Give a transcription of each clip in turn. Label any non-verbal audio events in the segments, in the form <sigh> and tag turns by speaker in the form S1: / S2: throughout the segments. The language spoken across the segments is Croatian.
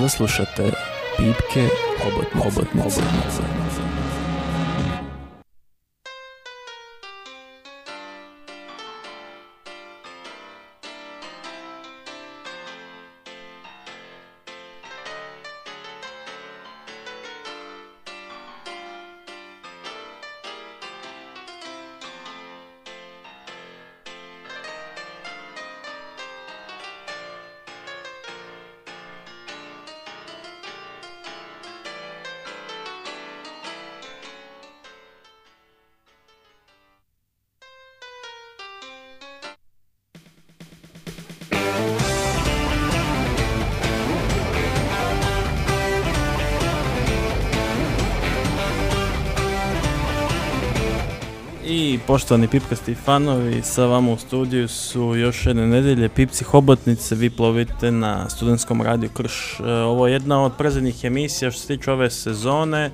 S1: Sada slušate Pipke Hobotnice. Hobotnice. Hobotnice. poštovani pipkasti fanovi, sa vama u studiju su još jedne nedelje Pipci Hobotnice, vi plovite na studentskom radiju Krš. E, ovo je jedna od prezadnjih emisija što se tiče ove sezone. E,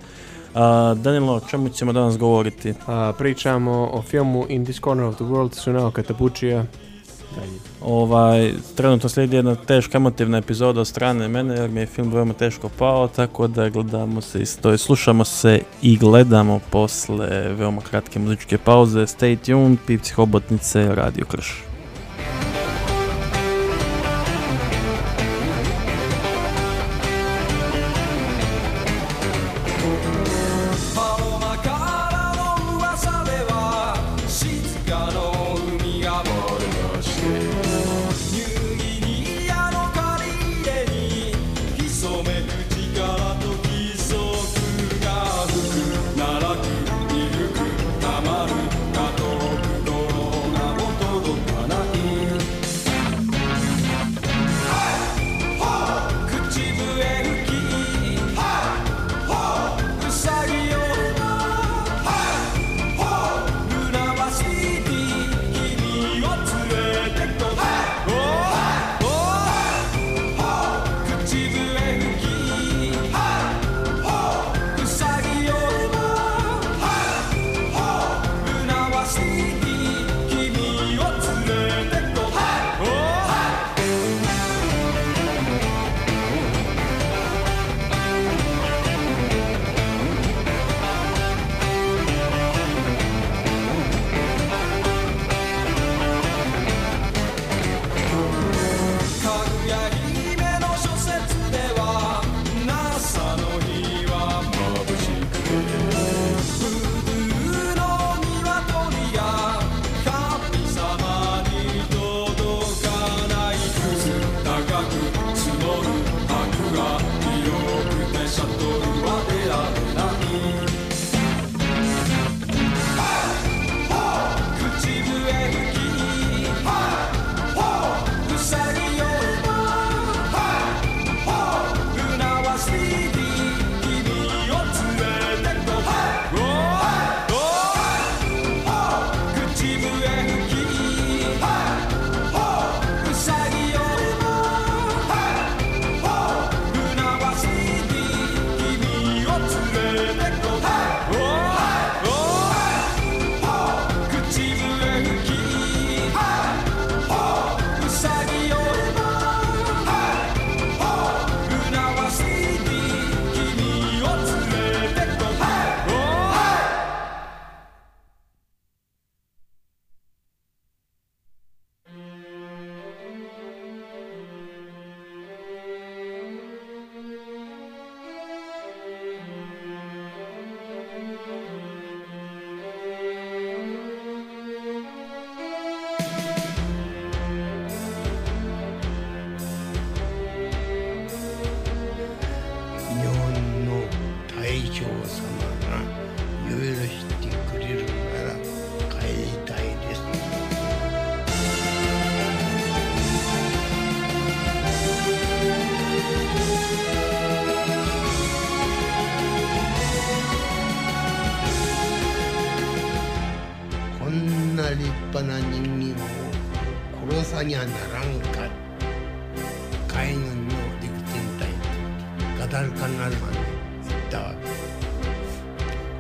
S1: Danilo, o čemu ćemo danas govoriti?
S2: A, pričamo o filmu In This Corner of the World Sunao Katapučija
S1: Ovaj, trenutno slijedi jedna teška emotivna epizoda od strane mene jer mi je film veoma teško pao, tako da gledamo se i slušamo se i gledamo posle veoma kratke muzičke pauze. Stay tuned, pipci hobotnice, Radio Krš.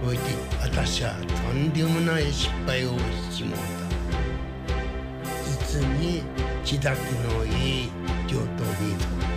S3: おいて私はとんでもない失敗をしもうた。実に気だてのいい上等ビート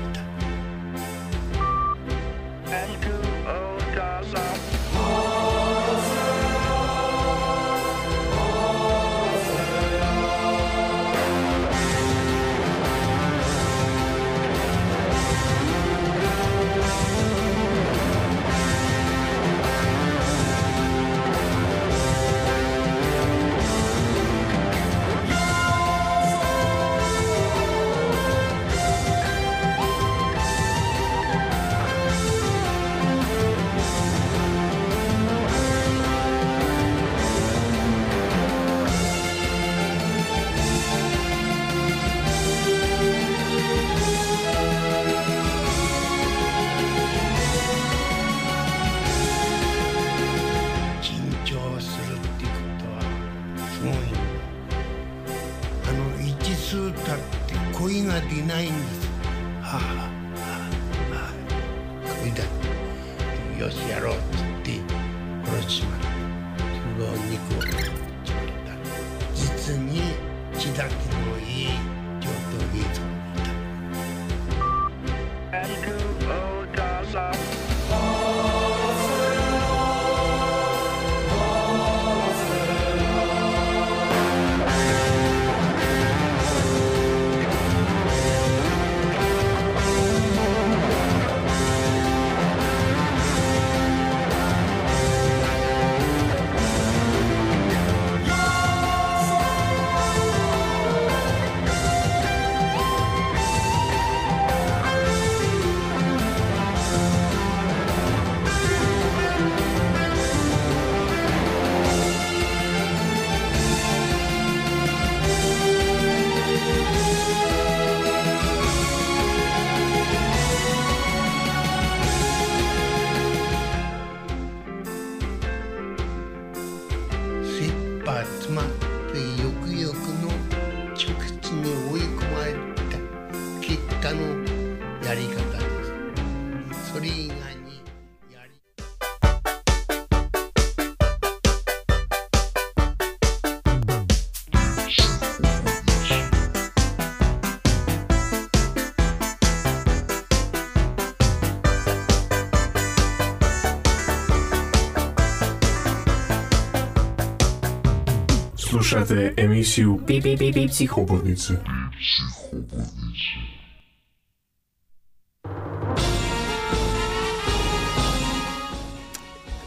S4: Slušate emisiju Pi Pi Pi Pi Psihobotnice.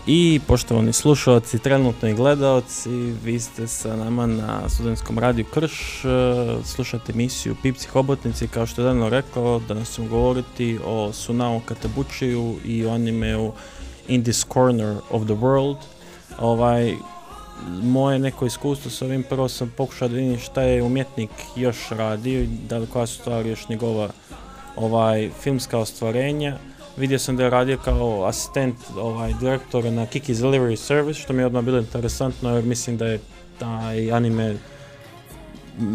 S5: I poštovani slušalci, trenutno i gledaoci, vi ste sa nama na studentskom radiju Krš, e, slušate emisiju Pipci Hobotnici, kao što je Dano rekao, danas ćemo govoriti o Sunao Katabuchiju i o animeu In this Corner of the World. Ovaj, moje neko iskustvo s ovim, prvo sam pokušao da vidim šta je umjetnik još radio, da li koja su stvari još njegova ovaj, filmska ostvarenja. Vidio sam da je radio kao asistent ovaj, direktora na Kiki's Delivery Service, što mi je odmah bilo interesantno jer mislim da je taj anime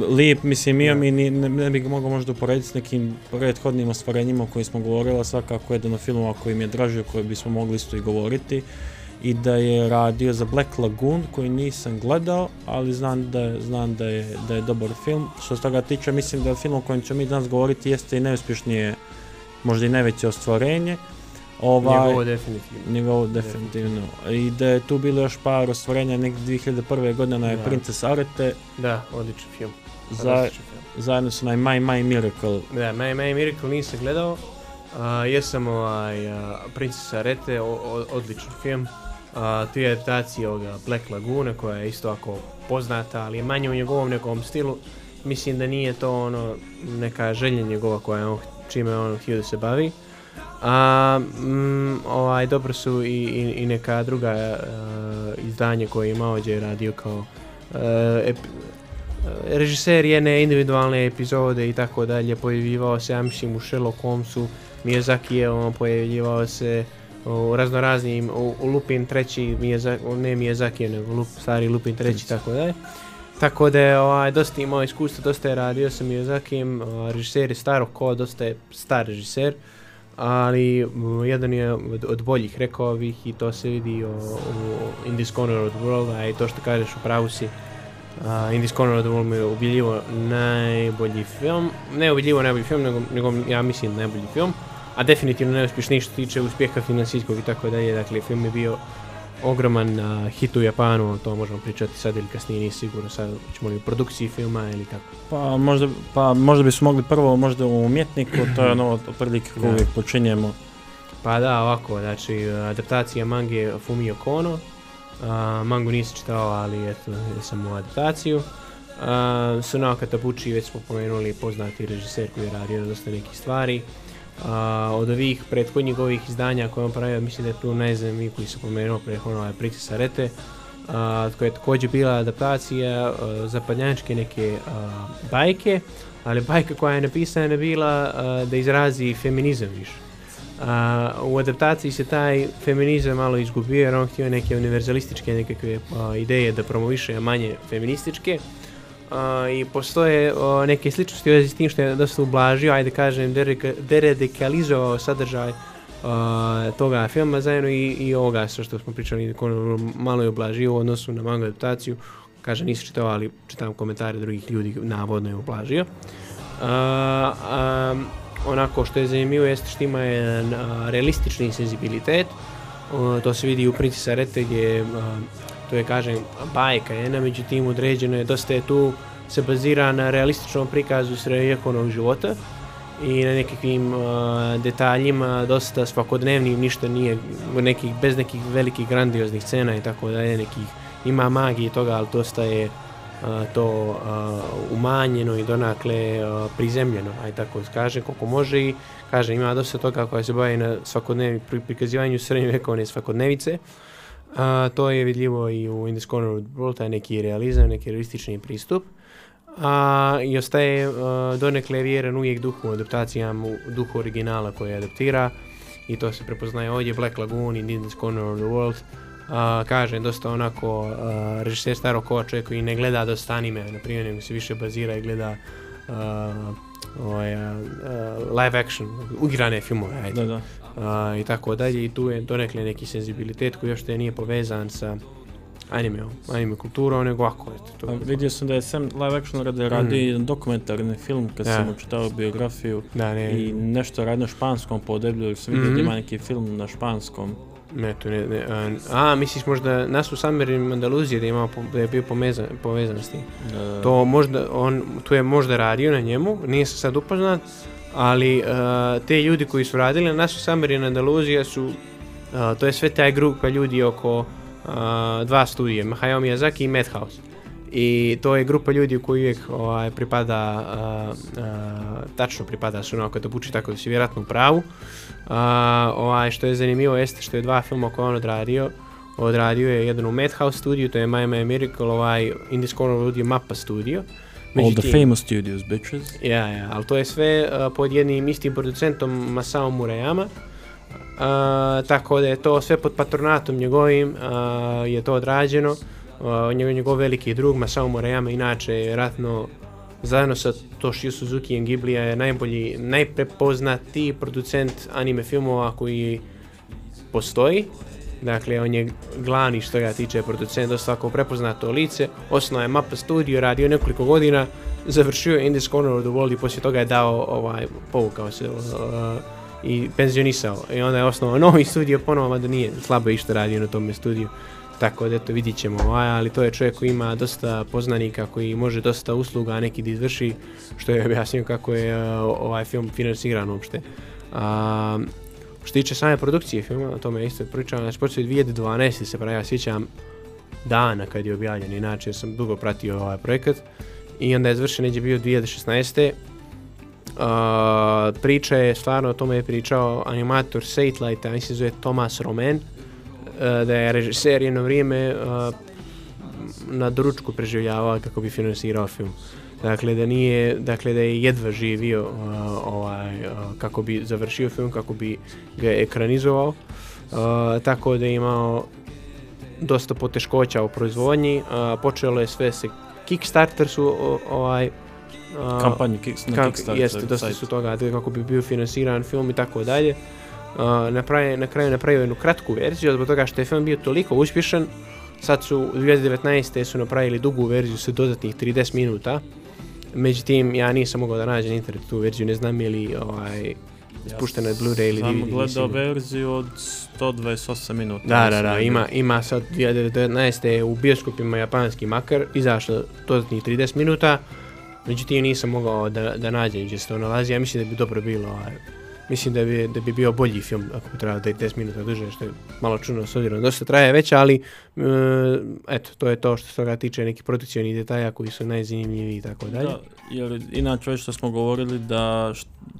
S5: lijep, mislim, ja mi ni- ne, ne bih ga mogao možda uporediti s nekim prethodnim ostvarenjima o kojim smo govorili, svakako jedan od filmova koji mi je draži, o kojem bismo mogli isto i govoriti. I da je radio za Black Lagoon, koji nisam gledao, ali znam da, je- znam da, je, da je dobar film. Što se toga tiče, mislim da film o kojem ćemo mi danas govoriti jeste i najuspješnije, možda i najveće ostvarenje. Ovaj,
S2: Njegovo definitivno.
S5: Njegovo definitivno. I da je tu bilo još par ostvarenja, nekih 2001. godine je
S2: Da.
S5: Princess Arete,
S2: Da, odličan film.
S5: za, zajedno sa onaj My My Miracle.
S2: Da, My, My Miracle nisam gledao. A, jesam ovaj, a, Princesa Arete, odličan film. A, tu je adaptacija ovoga Black Laguna koja je isto ako poznata, ali je manje u njegovom nekom stilu. Mislim da nije to ono neka želja njegova koja on, čime on htio da se bavi. A, mm, ovaj, dobro su i, i, i neka druga e, izdanje koje je imao gdje je radio kao e, ep- e, režiser jedne individualne epizode i tako dalje, pojavljivao se, ja u Sherlock Holmesu, Miyazaki je on pojavljivao se u raznoraznim, u, u Lupin treći, Miyazaki, ne Miyazaki, nego Lup, stari Lupin treći, tako dalje. Tako da je ovaj, dosta imao iskustva, dosta je radio sa Miyazakijem, režiser je staro ko, dosta je star režiser, ali jedan je od, od boljih, rekao bih, i to se vidi o, u In This Corner of the World, a i to što kažeš u pravu si, In This Corner of the World mi je ubiljivo najbolji film, ne ubiljivo najbolji film, nego, nego ja mislim najbolji film, a definitivno najuspješniji što se tiče uspjeha financijskog i tako dalje, dakle film je bio ogroman a, hit u Japanu, o to možemo pričati sad ili kasnije, nije sigurno sad ćemo li u produkciji filma ili kako.
S5: Pa možda, pa možda bismo mogli prvo možda u umjetniku, to je ono otprilike kako uvijek počinjemo.
S2: Pa da, ovako, znači adaptacija mange Fumio Kono, a, mangu nisam čitao, ali eto, sam u adaptaciju. A, Sunao Katabuchi, već smo pomenuli, poznati režiser koji je radio dosta nekih stvari. A, od ovih prethodnih ovih izdanja koje on pravio, mislim da je tu najzanimljiviji koji se pomenuo prethodno je Princess Arete, a, koja je također bila adaptacija zapadnjačke neke a, bajke, ali bajka koja je napisana je bila da izrazi feminizam više. A, u adaptaciji se taj feminizam malo izgubio jer on htio neke univerzalističke nekakve a, ideje da promoviše, manje feminističke. A, i postoje neke sličnosti u vezi s tim što je dosta ublažio, ajde kažem, deradikalizovao sadržaj a, toga filma zajedno i, i ovoga što smo pričali, ono, malo je ublažio u odnosu na manga adaptaciju. Kaže, nisi čitao, ali čitam komentare drugih ljudi, navodno je ublažio. A, a, onako što je zanimljivo jeste što ima jedan a, realistični senzibilitet. O, to se vidi u Princesa Rete gdje a, to je kažem bajka jedna, međutim određeno je dosta je tu se bazira na realističnom prikazu srednjovjekovnog života i na nekakvim a, detaljima dosta svakodnevnim, ništa nije nekih, bez nekih velikih grandioznih scena i tako dalje, nekih ima magije toga, ali dosta je a, to a, umanjeno i donakle prizemljeno, aj tako kaže, koliko može i kaže ima dosta toga koja se bavi na svakodnevnim pri- prikazivanju srednjovjekovne svakodnevice. A, to je vidljivo i u In Corner of the World, taj neki realizam, neki realistični pristup. A, I ostaje a, donekle vjeran uvijek duhu adaptacijama, duhu originala koje adaptira i to se prepoznaje ovdje Black Lagoon i In Corner of the World. A, kažem, dosta onako a, režiser starog kova čovjek koji ne gleda dosta anime, na primjer, nego se više bazira i gleda a, ovaj, live action, ugrane filmove, ajde
S5: Da, da.
S2: I tako dalje i tu je donekle neki senzibilitet koji još te nije povezan sa animeom, anime kulturom, nego ako eto, to.
S5: A vidio sam da je Sam live action radi, radi jedan dokumentarni film kad
S2: Da.
S5: sam učitao biografiju
S2: Da, ne,
S5: i nešto radi na španskom po deblju, jer sam vidio
S2: Mhm.
S5: da ima neki film na španskom.
S2: ne, to ne, ne, a, a, misliš možda nas u Summer Andaluzije da, je po- da je bio povezan, povezan s tim.
S5: Da,
S2: To možda, on, tu je možda radio na njemu, nije se sad upoznat, ali uh, te ljudi koji su radili na nasu Summer in Andaluzija su, uh, to je sve taj grupa ljudi oko uh, dva studije, Hayao Miyazaki i Madhouse. I to je grupa ljudi koji uvijek ovaj, pripada, tačno pripada su onako tako da si vjerojatno u pravu. Ovaj, što je zanimljivo jeste što je dva filma koje on odradio, odradio je jedan u Madhouse studiju, to je My My Miracle, ovaj In This Corner of the World je Mappa studio.
S5: All the famous studios, bitches.
S2: Ja, ja, ali to je sve uh, pod jednim istim producentom Masao Murayama. Uh, tako da je to sve pod patronatom njegovim uh, je to odrađeno. Uh, njegov, njegov veliki drug Masao Murayama inače ratno zajedno sa Toshio Suzuki i Ghiblija je najbolji, najprepoznatiji producent anime filmova koji postoji. Dakle, on je glavni što ga tiče producent, dosta tako prepoznato lice. Osnovao je Mappa Studio, radio nekoliko godina, završio je In this Corner of the World i poslije toga je dao, ovaj, povukao se uh, i penzionisao. I onda je osnovao novi studio ponovo, mada nije slabo išta radio na tome studiju. Tako da eto vidit ćemo, ovaj, ali to je čovjek koji ima dosta poznanika, koji može dosta usluga neki da izvrši, što je objasnio kako je uh, ovaj film financiran uopšte. A, što tiče same produkcije filma, o tome je isto pričao, znači počeo je 2012. se pravi, ja sjećam dana kad je objavljen, inače sam dugo pratio ovaj projekat i onda je završen neđe bio 2016. Uh, priča je, stvarno o tome je pričao animator Satellite, mislim se zove Thomas Roman, uh, da je režiser jedno vrijeme uh, na doručku preživljavao kako bi financirao film. Dakle da nije, dakle da je jedva živio uh, ovaj, uh, kako bi završio film, kako bi ga ekranizovao. Uh, tako da je imao dosta poteškoća u proizvodnji. Počelo je sve se Kickstarter su ovaj
S5: Kampanju na
S2: kako,
S5: Kickstarter
S2: jeste, dosta su toga kako bi bio finansiran film i tako dalje. Napravi, na kraju napravio jednu kratku verziju zbog toga što je film bio toliko uspješan. Sad su u 2019. su napravili dugu verziju sa dodatnih 30 minuta. Međutim, ja nisam mogao da nađem na internetu tu verziju, ne znam je li ovaj, spuštena je Blu-ray ili
S5: Sam
S2: DVD.
S5: gledao
S2: nisam-
S5: verziju od 128 minuta.
S2: Da, da, da, ima, ima sad 2019. u bioskopima japanski makar, izašlo dodatnih 30 minuta, međutim nisam mogao da, da nađem gdje se to nalazi, ja mislim da bi dobro bilo, ovaj, mislim da bi, da bi bio bolji film ako bi trebao da je 10 minuta duže, što je malo čudno s obzirom da dosta traje već, ali e, eto, to je to što se toga tiče nekih produkcijnih detalja koji su najzanimljiviji i tako dalje.
S5: Da, jer inače već što smo govorili da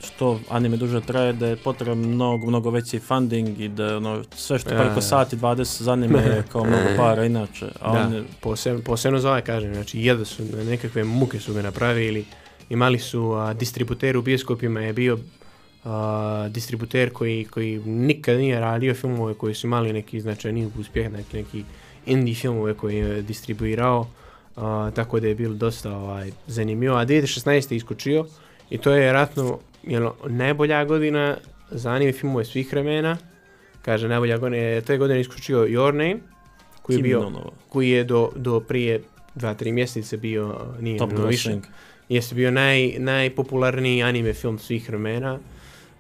S5: što anime duže traje da je potreban mnogo, mnogo veći funding i da ono, sve što
S2: Ja,
S5: preko sati 20 za anime je kao <laughs> mnogo para inače. A
S2: Da.
S5: on
S2: Posebno, posebno za ovaj kažem, znači jedva su nekakve muke su ga napravili, imali su a, distributer u bioskopima je bio a, distributer koji, koji nikad nije radio filmove koji su imali neki značajniji uspjeh, neki, neki indie filmove koje je distribuirao a, tako da je bilo dosta ovaj, zanimljivo. A 2016. je iskočio i to je vjerojatno jel, najbolja godina za anime filmove svih vremena. Kaže, najbolja godina je, te godine je iskočio Your Name, koji je bio, koji je do, do prije dva, tri mjeseca bio, nije
S5: top
S2: mnogo više, jeste bio naj, najpopularniji anime film svih vremena.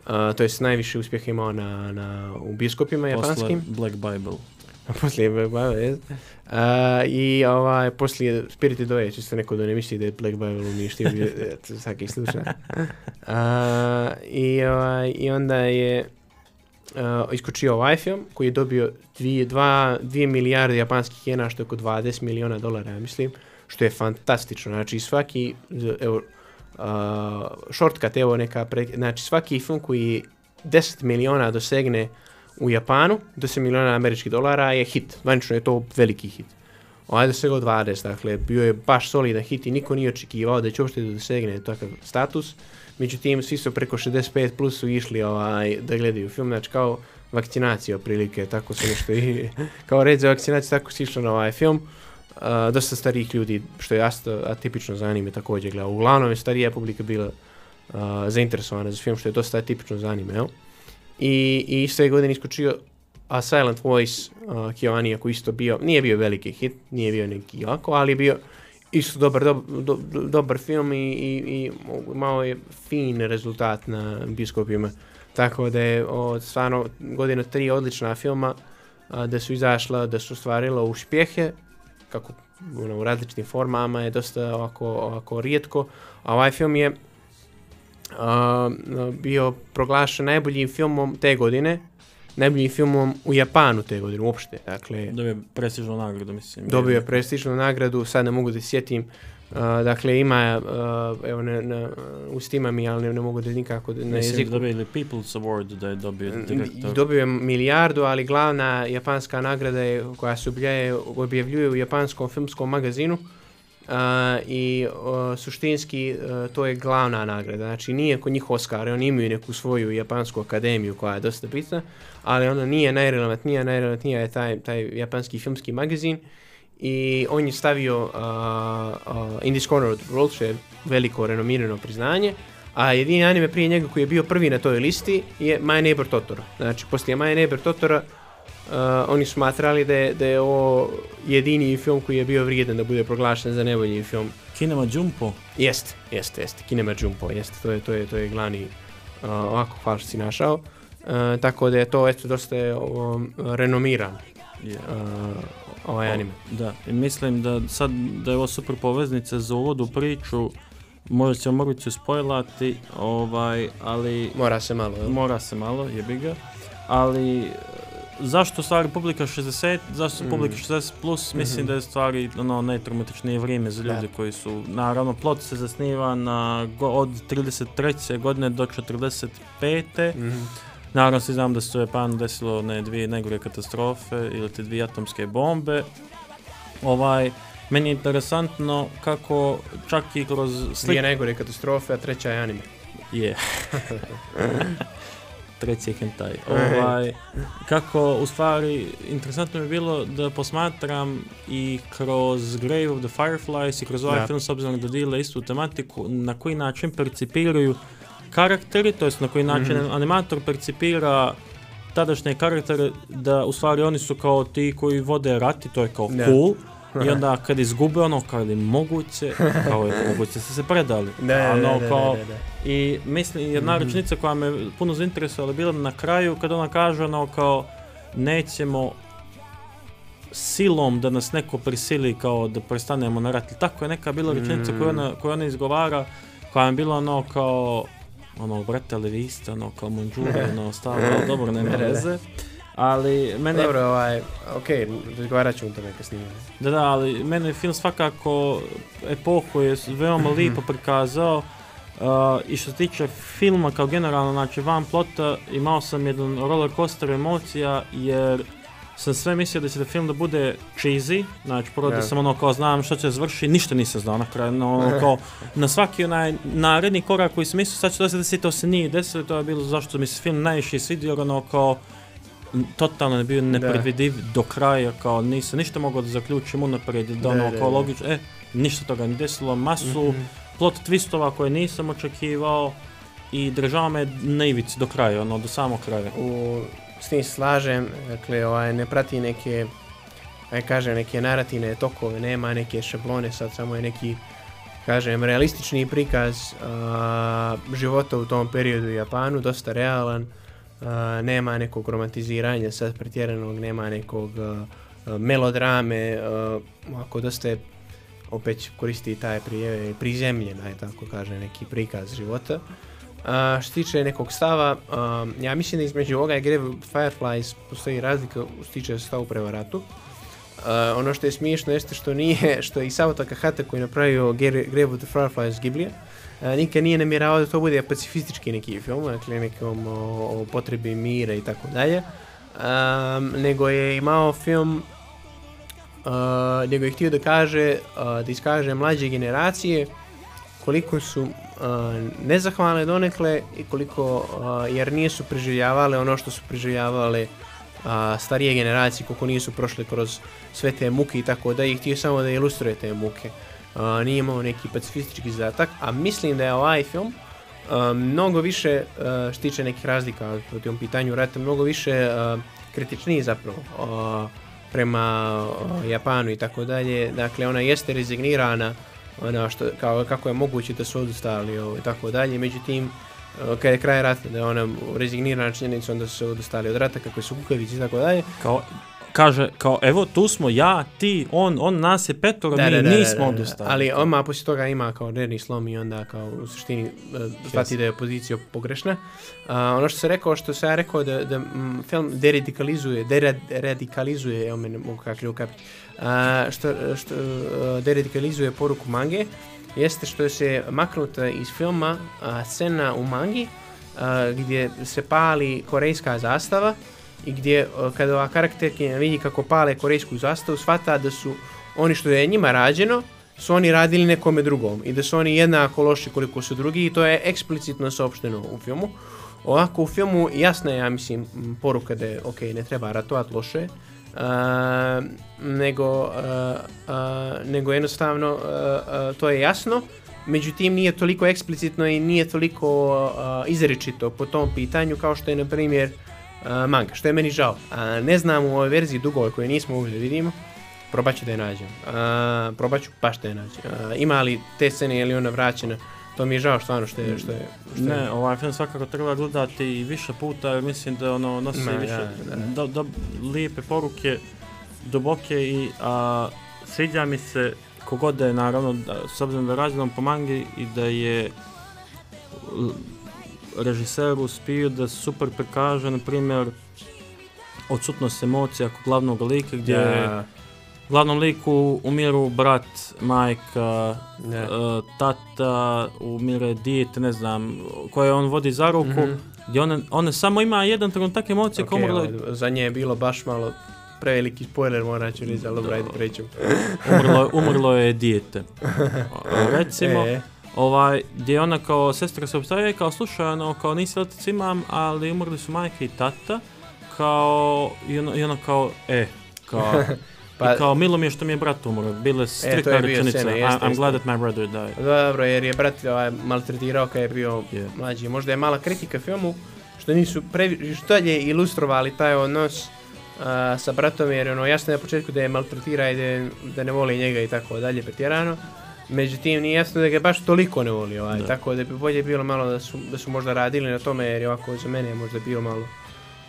S2: Uh, to jest najviše uspjeha imao na, na, u bioskopima
S5: Posle
S2: japanskim.
S5: Black Bible. <laughs>
S2: poslije Black Bible, jest. Uh, I ovaj, poslije Spirited Away, čisto neko da ne misli da je Black Bible uništio, svaki slučaj. Uh, i, ovaj, I onda je uh, iskočio ovaj film koji je dobio 2 milijarde japanskih jena, što je oko 20 miliona dolara, ja mislim, što je fantastično. Znači svaki, evo, uh, shortcut, evo neka, pre, znači svaki film koji 10 miliona dosegne u Japanu, 10 miliona američkih dolara je hit. Zvanično je to veliki hit. Ovaj dosegao 20, dakle, bio je baš solidan hit i niko nije očekivao da će uopšte dosegne takav status. Međutim, svi su preko 65 plus su išli ovaj, da gledaju film, znači kao vakcinacija otprilike, tako su nešto i <laughs> kao red za vakcinaciju, tako su išli na ovaj film. Uh, dosta starijih ljudi, što je atipično za anime također gleda. Uglavnom je starija publika bila uh, zainteresovana za film, što je dosta atipično za anime, jel? I, i iste godine iskočio A Silent Voice uh, Kyoani, koji isto bio, nije bio veliki hit, nije bio neki jako, ali je bio isto dobar, dob, do, do- dobar film i, i, i imao je fin rezultat na bioskopima. Tako da je od stvarno godina tri odlična filma a, da su izašla, da su stvarila uspjehe, kako ono, u različitim formama je dosta ovako, ovako rijetko, a ovaj film je a, bio proglašen najboljim filmom te godine, najboljim filmom u Japanu te godine uopšte. Dakle,
S5: Dobio je prestižnu nagradu, mislim.
S2: dobio je prestižnu nagradu, sad ne mogu da sjetim. Uh, dakle, ima, uh, evo, ne, ne, ustima mi, ali ne, ne mogu da nikako na
S5: Mislim
S2: jeziku.
S5: da dobio ili People's Award da je dobio direktor.
S2: Dobio je milijardu, ali glavna japanska nagrada je, koja se objavljuje, u japanskom filmskom magazinu uh, i suštinski uh, to je glavna nagrada. Znači nije kod njih Oscar, oni imaju neku svoju japansku akademiju koja je dosta bitna, ali ona nije najrelevantnija, najrelevantnija je taj, taj japanski filmski magazin i on je stavio uh, uh, In this Corner što je veliko renomirano priznanje, a jedini anime prije njega koji je bio prvi na toj listi je My Neighbor Totoro. Znači, poslije My Neighbor Totora uh, oni smatrali da je, da je ovo jedini film koji je bio vrijedan da bude proglašen za najbolji film.
S5: Kinema Jumpo.
S2: Jest, jest, jest. Kinema Jumpo, jest. To je, to je, to je glavni uh, ovako što si našao. Uh, tako da je to eto dosta je, um, renomiran
S5: Je.
S2: Ovaj anime.
S5: Da, i mislim da sad da je ovo super poveznica za uvod u priču, možda ćemo moguće spojlati, ovaj, ali
S2: Mora se malo, jel?
S5: mora se malo, jebi ga, ali e, zašto stvari publika 60, zašto
S2: Mm.
S5: publika 60 plus, mislim
S2: Mhm.
S5: da je stvari ono najtraumatičnije vrijeme za ljude
S2: Da.
S5: koji su, naravno plot se zasniva na go, od 33. godine do 45.
S2: Mhm.
S5: Naravno svi znam da se u Japanu desilo ne dvije najgore katastrofe ili te dvije atomske bombe. Ovaj, meni je interesantno kako čak i kroz
S2: Dvije
S5: sliku...
S2: najgore katastrofe, a treća je anime.
S5: Je. <laughs> Treći je hentai. Ovaj, kako u stvari, interesantno je bilo da posmatram i kroz Grave of the Fireflies i kroz ovaj
S2: Da.
S5: film s obzirom da dijele istu tematiku, na koji način percipiraju karakteri, to jest na koji način
S2: Mhm.
S5: animator percipira tadašnje karaktere, da u stvari oni su kao ti koji vode rat i to je kao cool. I onda kad izgube ono, kad je moguće, <laughs> kao je moguće ste se predali.
S2: Da,
S5: ono, kao,
S2: da, da.
S5: i mislim, jedna
S2: Mhm.
S5: rečenica koja me puno zainteresovala bila na kraju kad ona kaže ono kao nećemo silom da nas neko prisili kao da prestanemo na rat. Tako je neka bila rečenica koju ona, koju ona izgovara koja je bila ono kao ono brate ali vi ste ono kao Monđure <laughs> ono stalo, dobro nema veze. Ali mene
S2: Dobro, ovaj, okej, razgovarat ćemo o tome kasnije.
S5: Da, da, ali mene film svakako epohu je veoma <laughs> lipo prikazao uh, i što se tiče filma kao generalno, znači van plota imao sam jedan roller coaster emocija jer sam sve mislio da će da film da bude cheesy, znači da
S2: Da.
S5: sam ono kao znam što će završiti, ništa nisam znao na kraju, no, ono kao <laughs> na svaki onaj naredni korak koji sam mislio sad će to se desiti, to se nije desilo, to je bilo zašto mi se film najviše svidio, ono kao totalno je bio nepredvidiv do kraja, kao nisam ništa mogao da zaključim unaprijed, da
S2: Da,
S5: ono
S2: da,
S5: kao
S2: da.
S5: logično, e, ništa toga ne desilo, masu
S2: Mhm.
S5: plot twistova koje nisam očekivao i država me na ivici do kraja, ono, do samog kraja.
S2: U, s tim slažem, dakle, ovaj, ne prati neke, aj kažem, neke narativne tokove, nema neke šablone, sad samo je neki, kažem, realistični prikaz a, života u tom periodu u Japanu, dosta realan, a, nema nekog romantiziranja sad pretjeranog, nema nekog a, melodrame, ako dosta je, opet koristi taj prije, prizemljen, aj tako kaže, neki prikaz života. A, što tiče nekog stava, um, ja mislim da između ovoga i Grave Fireflies postoji razlika što tiče stavu prema ratu. Uh, ono što je smiješno jeste što nije, što je i Sao Takahata koji je napravio Gra- Grave of the Fireflies Ghiblija, uh, nikad nije namjeravao da to bude pacifistički neki film, dakle nekom o, o potrebi mira i tako dalje, nego je imao film uh, nego je htio da kaže, uh, da iskaže mlađe generacije koliko su uh, nezahvalne donekle i koliko, uh, jer nisu preživljavale ono što su preživljavale uh, starije generacije, koliko nisu prošle kroz sve te muke i tako da i htio samo da ilustruje te muke. Nije imao neki pacifistički zadatak, a mislim da je ovaj film mnogo više, uh, što se tiče nekih razlika u tom pitanju rata, mnogo više kritičniji zapravo prema Japanu i tako dalje. Dakle, ona jeste rezignirana ono što, kao, kako je moguće da su odustali ovo, i tako dalje. Međutim, uh, kad je kraj rata, da je ona rezignirana činjenicom da su se odustali od rata, kako su kukavici i tako dalje.
S5: Kao, kaže, kao, evo, tu smo ja, ti, on, on, nas je petoro, mi nismo odustali.
S2: Ali odmah poslije toga ima kao nervni slom i onda kao u suštini uh, shvati da je pozicija pogrešna. Uh, ono što se rekao, što se ja rekao da, da mm, film deradikalizuje, deradikalizuje, evo me ne mogu ukapiti, uh, što, što uh, deradikalizuje poruku mange, jeste što se maknuta iz filma scena u mangi gdje se pali korejska zastava i gdje a, kada ova karakterkinja vidi kako pale korejsku zastavu shvata da su oni što je njima rađeno su oni radili nekome drugom i da su oni jednako loši koliko su drugi i to je eksplicitno saopšteno u filmu. Ovako u filmu jasna je, ja mislim, poruka da je, ok, ne treba ratovat loše, a, nego, a, a, nego jednostavno to je jasno, međutim nije toliko eksplicitno i nije toliko izrečito po tom pitanju kao što je na primjer a, manga, što je meni žao. A, ne znam u ovoj verziji dugove koje nismo mogli da vidimo, probat ću da je nađem. Probat ću baš da je nađem. Ima li te scene ili ona vraćena, to mi je žao stvarno što je... Što je, što je
S5: Ne, ovaj film svakako treba gledati i više puta jer mislim da ono nosi
S2: Ma,
S5: više
S2: ja,
S5: do, do, lijepe poruke, duboke i a, sviđa mi se kogod da je naravno, da, s obzirom da je rađenom po mangi i da je režiser uspio da super prikaže, na primjer, odsutnost emocija kod glavnog lika gdje
S2: Ja,
S5: glavnom liku umiru brat, majka, e, tata, umire dijete, ne znam, koje on vodi za ruku,
S2: Mhm.
S5: gdje one, one samo ima jedan trenutak emocije
S2: Ok,
S5: okay,
S2: ovo, za nje je bilo baš malo preveliki spoiler, moram ću reći, ali
S5: umrlo, <laughs> umrlo je dijete. <laughs> Recimo,
S2: E,
S5: ovaj, gdje ona kao sestra se obstavlja i kao slušaj, ono, kao nisi otac imam, ali umrli su majka i tata, kao, i ona, i ona kao, e, kao, <laughs>
S2: Pa-
S5: i kao, milo mi je što mi je brat umro, bile strikna
S2: je bio
S5: rečenica,
S2: scena,
S5: I-
S2: jeste,
S5: I'm glad that my brother died.
S2: Dobro, jer je brat ovaj, maltretirao kad je bio
S5: Je.
S2: mlađi. Možda je mala kritika filmu, što nisu previše dalje ilustrovali taj odnos a, sa bratom, jer ono jasno je na početku da je maltretira i da, je- da ne voli njega i tako dalje pretjerano. Međutim, nije jasno da ga baš toliko ne voli, ovaj,
S5: Da.
S2: tako da bi bolje bilo malo da su, da su možda radili na tome, jer je ovako za mene je možda bilo malo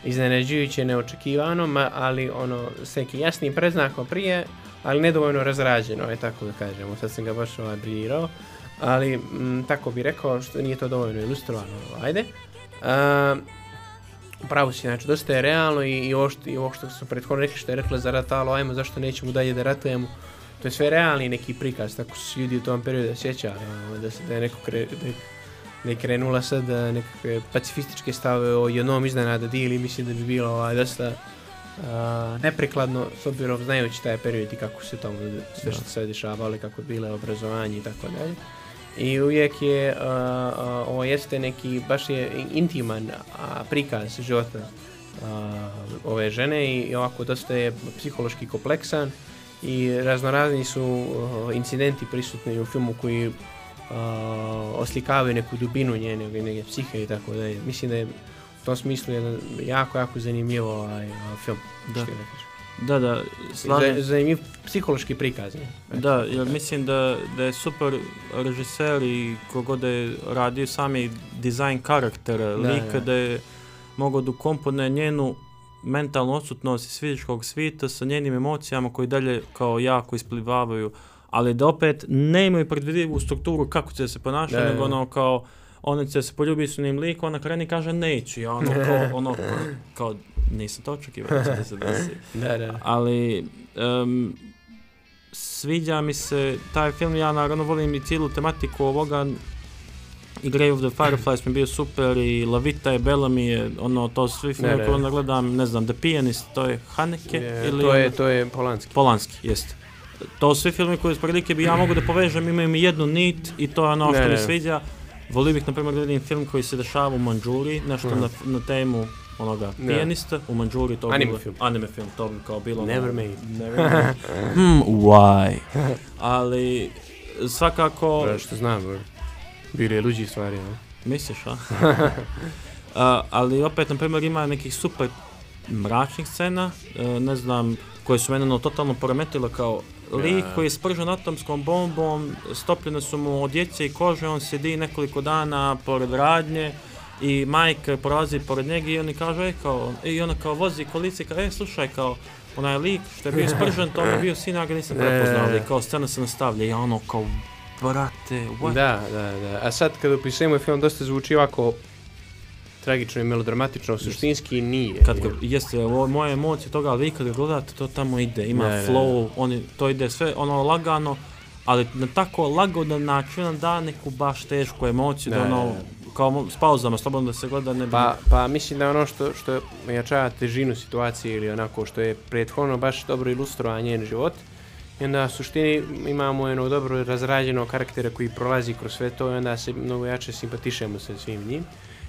S2: iznenađujuće, neočekivano, ma, ali ono, s nekim jasnim predznakom prije, ali nedovoljno razrađeno, je tako da kažemo, sad sam ga baš ovaj, briljirao, ali m, tako bi rekao što nije to dovoljno ilustrovano, ajde. Uh, Pravo si, znači, dosta je realno i, i, ovo, što, i ovo što smo prethodno rekli što je rekla za ratalo, ajmo zašto nećemo dalje da ratujemo, to je sve realni neki prikaz, tako su se ljudi u tom periodu sjećali, ono, da, se, da je neko kre, da, je- da je krenula sad nekakve pacifističke stave o jednom iznenada dili, mislim da bi bilo ovaj, dosta a, neprikladno s obzirom znajući taj period i kako se tamo sve što se dešavalo i kako je bile obrazovanje i tako dalje. I uvijek je, a, a, ovo jeste neki, baš je intiman prikaz života ove žene i, i ovako dosta je psihološki kompleksan i raznorazni su incidenti prisutni u filmu koji oslikavaju neku dubinu njene, njene psihe i tako da Mislim da je u tom smislu jedan jako, jako zanimljivo ovaj, film.
S5: Da.
S2: što je.
S5: Da, da, slažem
S2: Za- Zanimljiv psihološki prikaz. ne?
S5: Da, jer mislim da, da je super režiser i kogod da je radio sami dizajn karaktera,
S2: Da,
S5: lika,
S2: da.
S5: da je mogao da ukompone njenu mentalnu odsutnost iz fizičkog svita sa njenim emocijama koji dalje kao jako isplivavaju, ali da opet ne imaju predvidivu strukturu kako će se ponašati, nego ono kao ona će se poljubiti s njim likom, ona kreni kaže neću, ja ono kao, <laughs> ono kao nisam to očekivao da se desi <laughs>
S2: Da, da,
S5: ali em, sviđa mi se taj film, ja naravno volim i cijelu tematiku ovoga i Grave of the Fireflies mi je bio super i La Vita je Bella mi je ono to svi filmove
S2: ne.
S5: koje onda gledam, ne znam, The Pianist, to je Haneke
S2: Je,
S5: ili
S2: to, je,
S5: ono-
S2: to je Polanski.
S5: Polanski, jest. To svi filmi koje prilike bi ja mogu da povežem, imaju mi jednu nit i to je ono što
S2: Ne,
S5: mi
S2: ne.
S5: sviđa. Volio bih, na primjer, da vidim film koji se dešava u Manđuri, nešto
S2: Mhm.
S5: na, na temu onoga
S2: Ne.
S5: pijanista u Manđuri, to
S2: Anime
S5: bilo-
S2: film.
S5: Anime film, to bi kao bilo... ono-
S2: Never made.
S5: Never made. <laughs> hmm, why? <laughs> Ali, svakako...
S2: Bro, što znam, bro. Bili je luđi stvari, no?
S5: Misliš, a? <laughs> A, ali opet, na primjer, ima nekih super mračnih scena, e, ne znam, koje su mene ono totalno poremetile kao lik koji je spržen atomskom bombom, stopljene su mu odjeće i kože, on sjedi nekoliko dana pored radnje i majka prolazi pored njega i oni kažu, e, kao, i ona kao vozi kolice, kao, e, slušaj, kao, onaj lik što je bio spržen, to je bio sin, ja ga nisam
S2: Ne. <laughs>
S5: prepoznao, ali kao scena se nastavlja i ono kao, brate, what?
S2: Da, da, da. A sad kad opisujemo film dosta zvuči ovako tragično i melodramatično, suštinski nije.
S5: Kad ga, jeste, moje emocije toga, ali vi kad ga gledate, to tamo ide, ima
S2: da.
S5: flow, oni, to ide sve ono lagano, ali na tako lagodan način on da neku baš tešku emociju, da,
S2: Da,
S5: ono, kao s pauzama, slobodno da se gleda, ne bi...
S2: Pa, pa mislim da ono što, što ojačava težinu situacije ili onako što je prethodno baš dobro ilustrova njen život. I onda u suštini imamo jednog dobro razrađenog karaktera koji prolazi kroz sve to i onda se mnogo jače simpatišemo sa svim njim.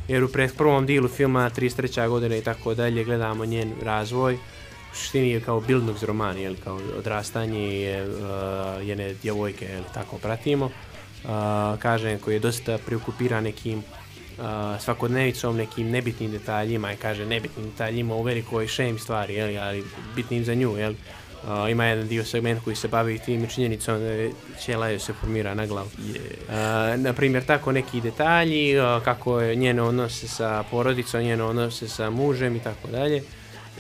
S2: Jer u prvom dijelu filma 33. godina i tako dalje gledamo njen razvoj. U suštini je kao Bildungs roman, jel, kao odrastanje je, uh, jedne djevojke, jel, tako pratimo. Uh, kažem, koji je dosta preokupiran nekim uh, svakodnevicom, nekim nebitnim detaljima i kaže nebitnim detaljima u velikoj shame stvari, jel, ali bitnim za nju, jel. Uh, ima jedan dio segment koji se bavi tim činjenicom da ćela joj se formira na glavu. Uh, na primjer, tako neki detalji, uh, kako je njeno odnose sa porodicom, njeno odnose sa mužem i tako dalje.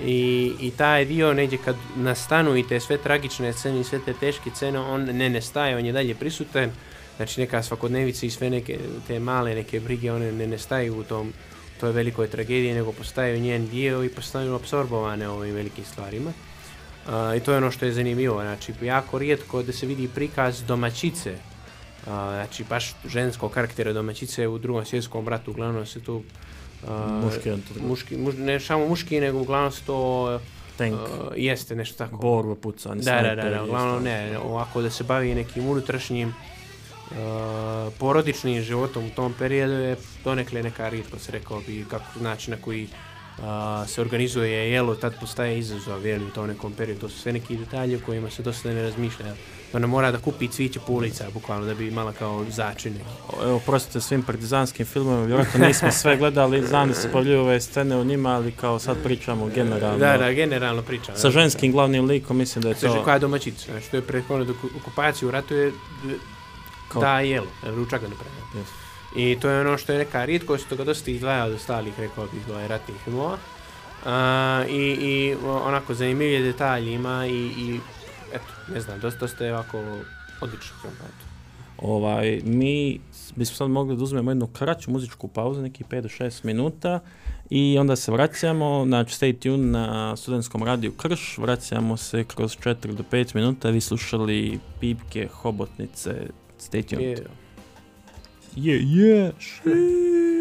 S2: I, I taj dio negdje kad nastanu i te sve tragične scene i sve te teške scene, on ne nestaje, on je dalje prisutan. Znači neka svakodnevica i sve neke te male neke brige, one ne nestaju u tom toj velikoj tragediji, nego postaju njen dio i postaju apsorbovane ovim velikim stvarima. Uh, I to je ono što je zanimljivo, znači jako rijetko da se vidi prikaz domaćice, uh, znači baš ženskog karaktera domaćice u drugom svjetskom ratu, uglavnom se tu uh,
S5: Muški,
S2: muški, muš, ne samo muški, nego uglavnom su to
S5: tank,
S2: jeste nešto tako.
S5: borba, pucanje,
S2: Da, da, da, da, uglavnom ne, ovako da se bavi nekim unutrašnjim porodičnim životom u tom periodu je donekle neka rijetko se rekao bi kako način na koji uh, se organizuje jelo, tad postaje izazov jeli, u tom nekom periodu. To su sve neki detalji o kojima se dosta ne razmišlja. Ona mora da kupi cviće po ulica, bukvalno, da bi imala kao začin neki.
S5: Evo, prostite svim partizanskim filmovima, vjerojatno nismo sve gledali, znam da se pojavljuju ove scene u njima, ali kao sad pričamo generalno.
S2: Da, da, generalno pričam.
S5: Sa ženskim glavnim likom mislim da je to...
S2: koja je domaćica, znači to je prethodno okupaciju u ratu je da jelo, ručak ga ne pravi.
S5: Yes.
S2: I to je ono što je neka rijetkost, što ga dosta izdvaja od ostalih, rekao bih, ovaj, ratnih filmova. A, i, I onako zanimljivije detalje ima i, i eto, ne znam, dosta, dosta je ovako odličan film. Eto.
S5: Ovaj, mi bismo sad mogli da uzmemo jednu kraću muzičku pauzu, neki 5 do 6 minuta i onda se vraćamo, znači stay tuned na studentskom radiju Krš, vraćamo se kroz 4 do 5 minuta, vi slušali pipke, hobotnice, stay tuned.
S2: Je,
S5: Yeah, yeah, sheesh.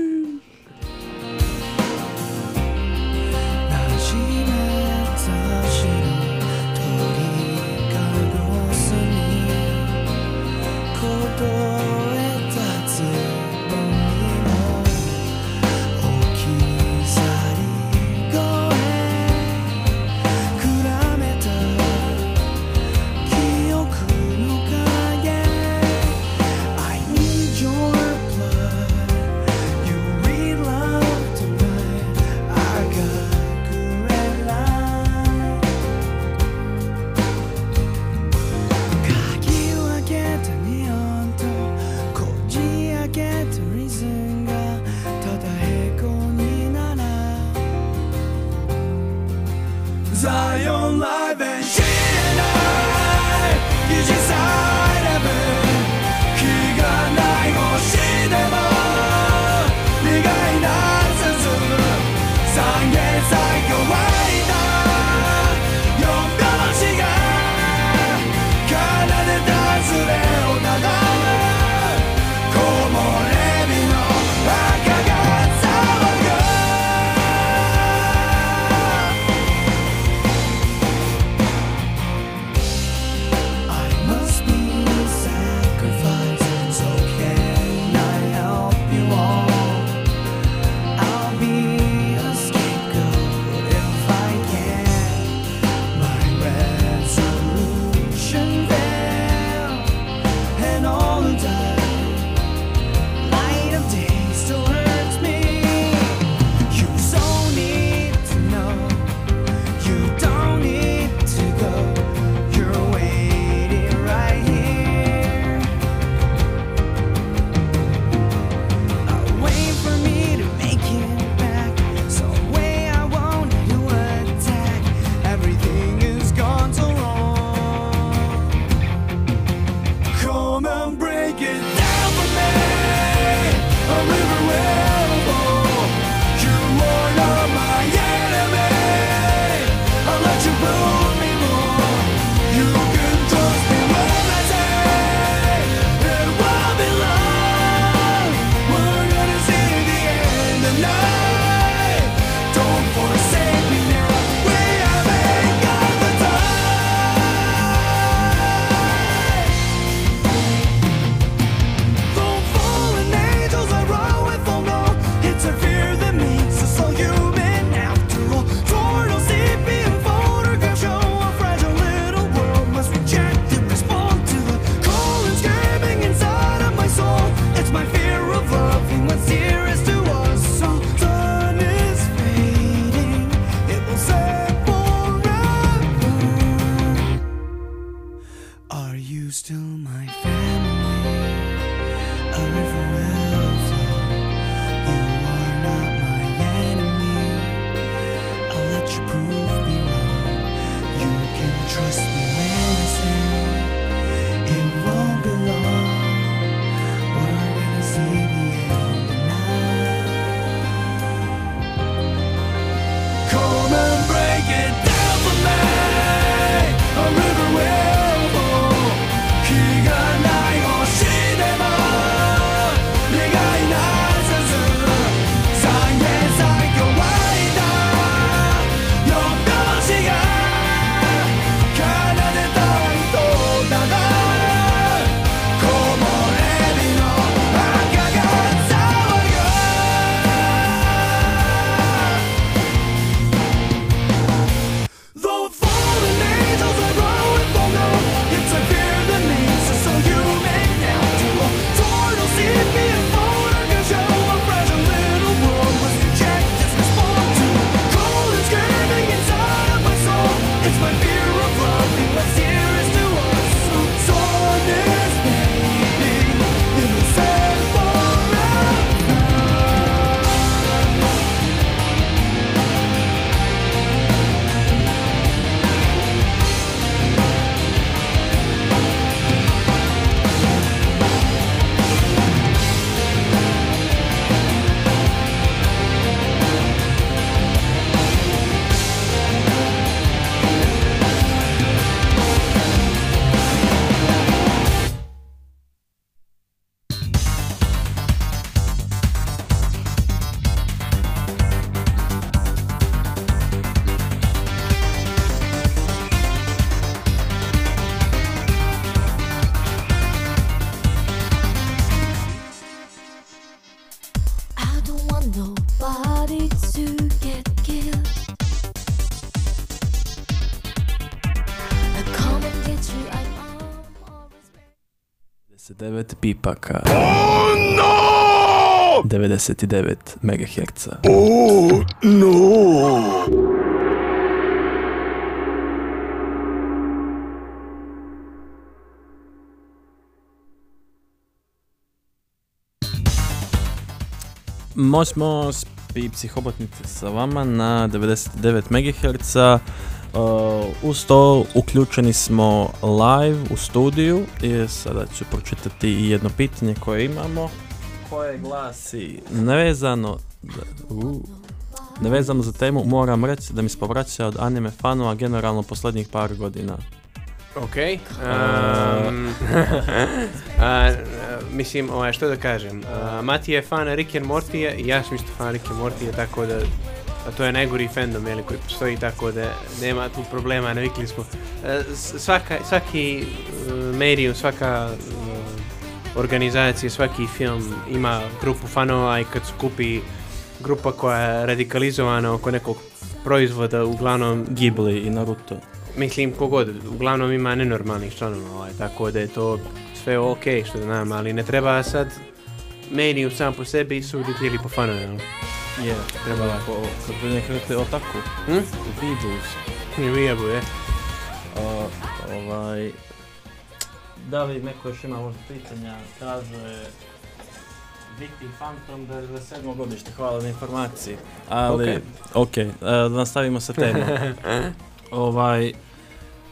S5: 99 pipaka. Oh no! 99 MHz. Mos Mos i psihobotnice sa vama na 99 MHz. Uh, uz to uključeni smo live u studiju i sada ću pročitati jedno pitanje koje imamo koje glasi nevezano u, nevezano za temu moram reći da mi se povraća od anime fanova generalno posljednjih par godina.
S2: Ok. Um, <laughs> a, mislim, ovaj, što da kažem, a, Mati je fan Rick and Mortija i ja sam isto fan Rick and Mortija, tako da a to je najgori fandom jeli, koji postoji, tako da nema tu problema, navikli smo. E, svaka, svaki uh, medium, svaka uh, organizacija, svaki film ima grupu fanova i kad skupi grupa koja je radikalizovana oko nekog proizvoda, uglavnom
S5: Ghibli i Naruto.
S2: Mislim, kogod, uglavnom ima nenormalnih članova, ovaj, tako da je to sve ok što znam, ali ne treba sad medium sam po sebi suditi ili po fanovima.
S5: Je,
S2: Treba.
S5: Ako, kad bi neki rekli otaku,
S2: Hm? Ni vijebu, je.
S5: a, ovaj... Da li neko još ima možda pitanja? Kaže... Viking Phantom 97. godište, hvala na informaciji. Ali,
S2: Ok.
S5: ok, e, da nastavimo sa temom. <laughs> ovaj,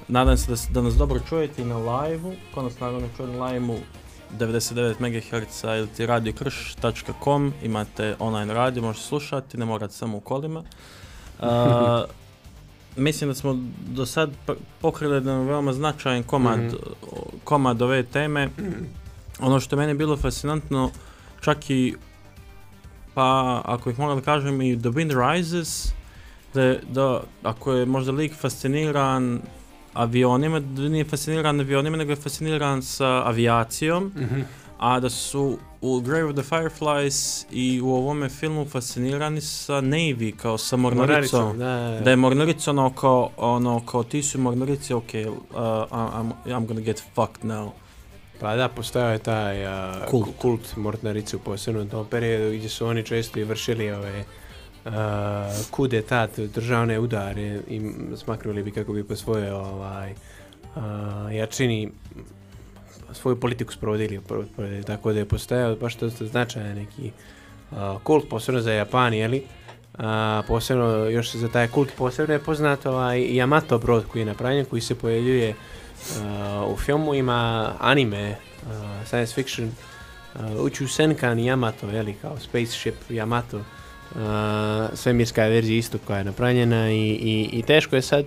S5: nadam se da, da nas dobro čujete i na live-u, ko nas naravno čuje na live-u 99 MHz ili radiokrš.com, imate online radio, možete slušati, ne morate samo u kolima. A, <laughs> mislim da smo do sad pokrili jedan veoma značajan komad,
S2: Mhm.
S5: o- komad ove teme. Ono što je meni bilo fascinantno, čak i, pa ako ih moram da kažem i The Wind Rises, da, da ako je možda lik fasciniran avionima, nije fasciniran avionima, nego je fasciniran sa avijacijom,
S2: Mhm.
S5: a da su u Grave of the Fireflies i u ovome filmu fascinirani sa Navy, kao sa mornaricom.
S2: Mornaricom, da,
S5: Da je mornarica ono kao, ono kao ti su mornarici, ok, uh, I'm, I'm gonna get fucked now.
S2: Pa da, postojao je taj a,
S5: Kult.
S2: ku- kult Mortnaricu posebno u tom periodu gdje su oni često i vršili ove a, kudetat, državne udare i smaknuli bi kako bi po svojoj ovaj, a, jačini svoju politiku sprovodili, pro- pro- tako da je postojao baš dosta značajan neki a, kult, posebno za Japan, jeli? A, posebno još za taj kult posebno je poznat ovaj Yamato brod koji je napravljen, koji se pojavljuje Uh, u filmu ima anime, uh, science fiction, uh, Uchu Senkan Yamato, jeli, kao spaceship Yamato, uh, svemirska je verzija isto koja je napravljena i, i, i teško je sad,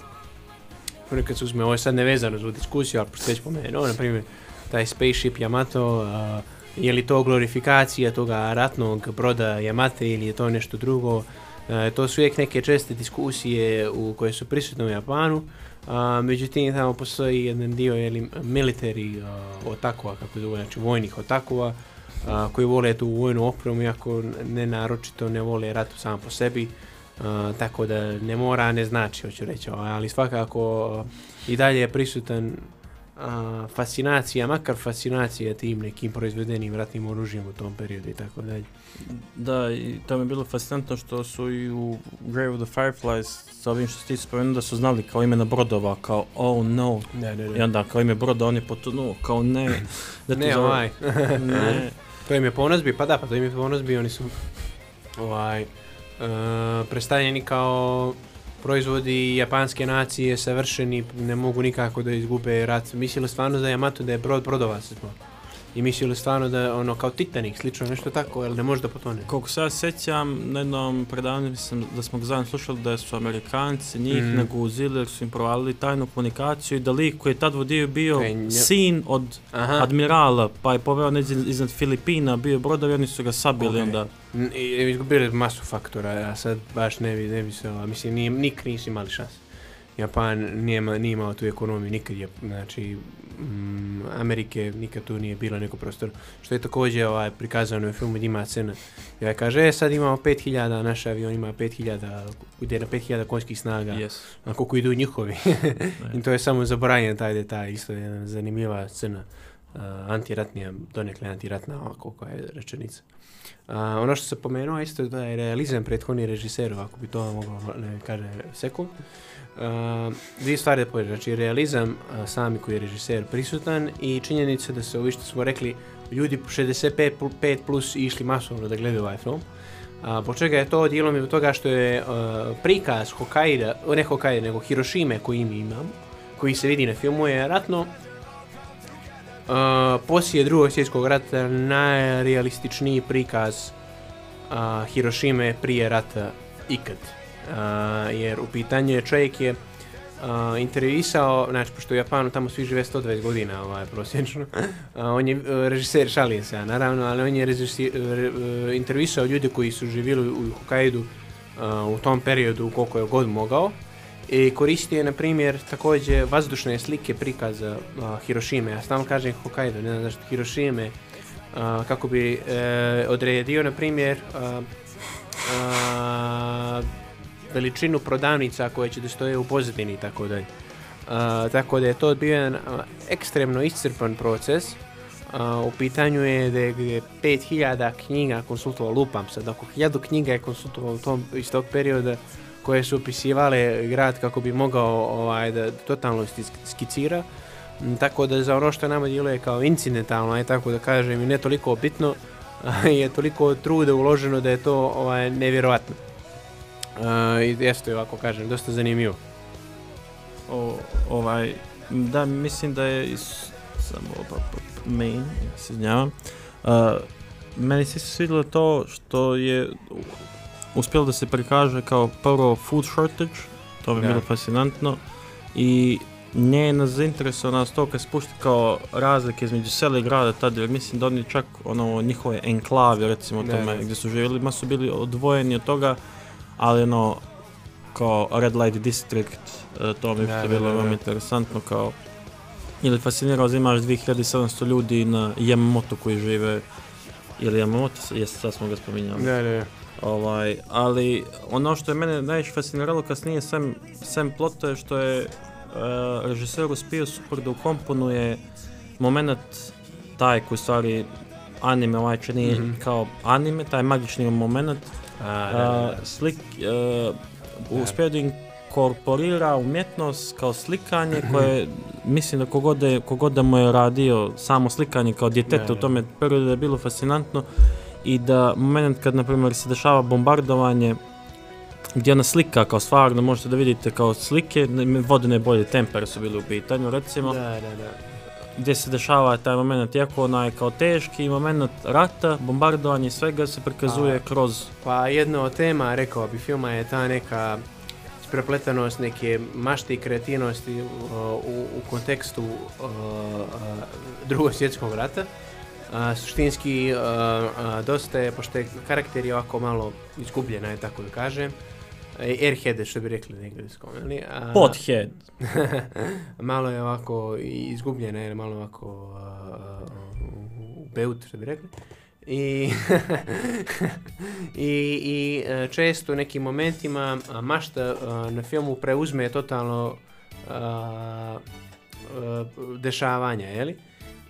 S2: ponekad se uzme, ovo je sad nevezano za diskusiju, ali pošto već pomenuo, na primjer, taj spaceship Yamato, uh, je li to glorifikacija toga ratnog broda Yamate ili je to nešto drugo, to su uvijek neke česte diskusije u koje su prisutne u Japanu, a, međutim, tamo postoji jedan dio jeli, military uh, otakova, kako zove, znači vojnih otakova, a, koji vole tu vojnu opremu, iako ne naročito ne vole rat sam po sebi, a, tako da ne mora, ne znači, hoću reći, ovaj, ali svakako i dalje je prisutan a, fascinacija, makar fascinacija tim nekim proizvedenim ratnim oružjem u tom periodu i tako dalje.
S5: Da, i to mi je bilo fascinantno što su i u Grave of the Fireflies sa ovim što si ti spomenuo da su znali kao imena brodova, kao oh no,
S2: Da, da,
S5: i onda kao ime broda on je potonuo, kao ne. <laughs> Da
S2: Ne, ovaj, <laughs>
S5: ne. <laughs>
S2: To im je ponosbi, pa da, pa to im je ponosbi, oni su ovaj, uh, predstavljeni kao proizvodi japanske nacije, savršeni, ne mogu nikako da izgube rat. Mislili stvarno za Yamato da je brod brodova se. I mislili stvarno da je ono kao Titanic, slično nešto tako, jer ne može da potone.
S5: Koliko se ja sjećam, na jednom predavanju mislim da smo ga zajedno slušali da su Amerikanci njih
S2: Mhm.
S5: naguzili jer su im provalili tajnu komunikaciju i da lik koji je tad vodio bio
S2: Kaj,
S5: sin od
S2: Aha,
S5: admirala, pa je poveo neđe iznad Filipina, bio je brodovi, oni su ga sabili
S2: Ok.
S5: onda.
S2: I- izgubili masu faktora, a sad baš ne bi, ne bi se, mislim, nije, nik nisu imali šans. Japan nije, nije imao tu ekonomiju nikad je, znači mm, Amerike nikad tu nije bilo neko prostor. Što je također ovaj, prikazano u filmu gdje ima scena. Ja kaže, e, sad imamo 5000, naš avion ima 5000, ide na 5000 konjskih snaga,
S5: Yes.
S2: a koliko idu njihovi. <laughs> I to je samo zaboravljen taj detalj, isto je zanimljiva scena. Uh, antiratnija, donekle antiratna, ovako koja je rečenica. Uh, ono što se pomenuo isto da je realizam prethodni režiserov, ako bi to moglo ne kaže sekund. Uh, dvije stvari da povedem, znači realizam uh, sami koji je režiser prisutan i činjenica da se ovi što smo rekli ljudi 65 pl- pet plus išli masovno da gledaju ovaj film. A, po čega je to dijelom i od toga što je uh, prikaz Hokaida, o, ne Hokaida, nego Hirošime koji mi imamo, koji se vidi na filmu je ratno uh, poslije drugog svjetskog rata najrealističniji prikaz Hirošime prije rata ikad. Uh, jer u pitanju je čovjek je uh, intervjuisao, znači pošto u Japanu tamo svi žive 120 godina ovaj, prosječno, a, on je uh, režiser, šalim se naravno, ali on je uh, intervjuisao ljude koji su živjeli u Hokkaidu uh, u tom periodu koliko je god mogao i koristio je na primjer također vazdušne slike prikaza uh, Hirošime, ja stalno kažem Hokkaido, ne znam zašto Hirošime, uh, kako bi uh, odredio na primjer uh, uh, veličinu prodavnica koje će da stoje u pozadini i tako dalje. Tako da je to bio jedan ekstremno iscrpan proces. Uh, u pitanju je da je gdje 5000 knjiga konsultovao, lupam sad, oko 1000 knjiga je konsultovao tom, iz tog perioda koje su opisivale grad kako bi mogao ovaj, da totalno ski- skicira. Tako da za ono što nama djeluje kao incidentalno, aj tako da kažem, i ne toliko bitno, <laughs> je toliko truda uloženo da je to ovaj, nevjerojatno. Uh, I jeste ovako kažem, dosta zanimljivo.
S5: O, ovaj, da, mislim da je is, samo pa, pa, main, ja se izvinjavam. Uh, meni se svidjelo to što je uspjelo da se prikaže kao prvo food shortage, to je
S2: Da.
S5: bilo fascinantno, i njena zainteresovanost to kad spušti kao razlike između sela i grada tad, jer mislim da oni čak ono njihove enklave recimo tome
S2: da.
S5: gdje su živjeli, ma su bili odvojeni od toga, ali ono kao Red Light District, e, to mi je bilo veoma interesantno kao ili fascinirao da imaš 2700 ljudi na Yamamoto koji žive ili Yamamoto, jes, sad smo ga spominjali.
S2: Da, da, da.
S5: Ovaj, ali ono što je mene najviše fasciniralo kasnije sem, sem plota je što je uh, režiser uspio super da ukomponuje moment taj koji stvari anime ovaj čini
S2: Mhm.
S5: kao anime, taj magični moment
S2: A, da, da, da.
S5: slik, uh, uspio da inkorporira umjetnost kao slikanje <clears throat> koje mislim da kogod, je, kogod da mu je radio samo slikanje kao djetete u tome periodu da je bilo fascinantno i da moment kad na primjer se dešava bombardovanje gdje ona slika kao stvarno možete da vidite kao slike vodene boje tempere su bili u pitanju recimo
S2: Da, da, da.
S5: Gdje se dešava taj moment jako onaj kao teški moment rata, bombardovanje svega se prikazuje
S2: A.
S5: kroz
S2: Pa jedna od tema, rekao bi, filma je ta neka isprepletanost neke mašte i kreativnosti u, u kontekstu uh, drugog svjetskog rata. Uh, suštinski uh, dosta je, pošto je karakter je ovako malo izgubljen, aj tako da kažem, e, airhead što bi rekli na engleskom, jeli? A-
S5: pothead. <laughs>
S2: malo je ovako izgubljena, je malo ovako uh, u beut, što bi rekli. I, <laughs> i, i e, često u nekim momentima a, mašta a, na filmu preuzme totalno a, a, dešavanja, jeli?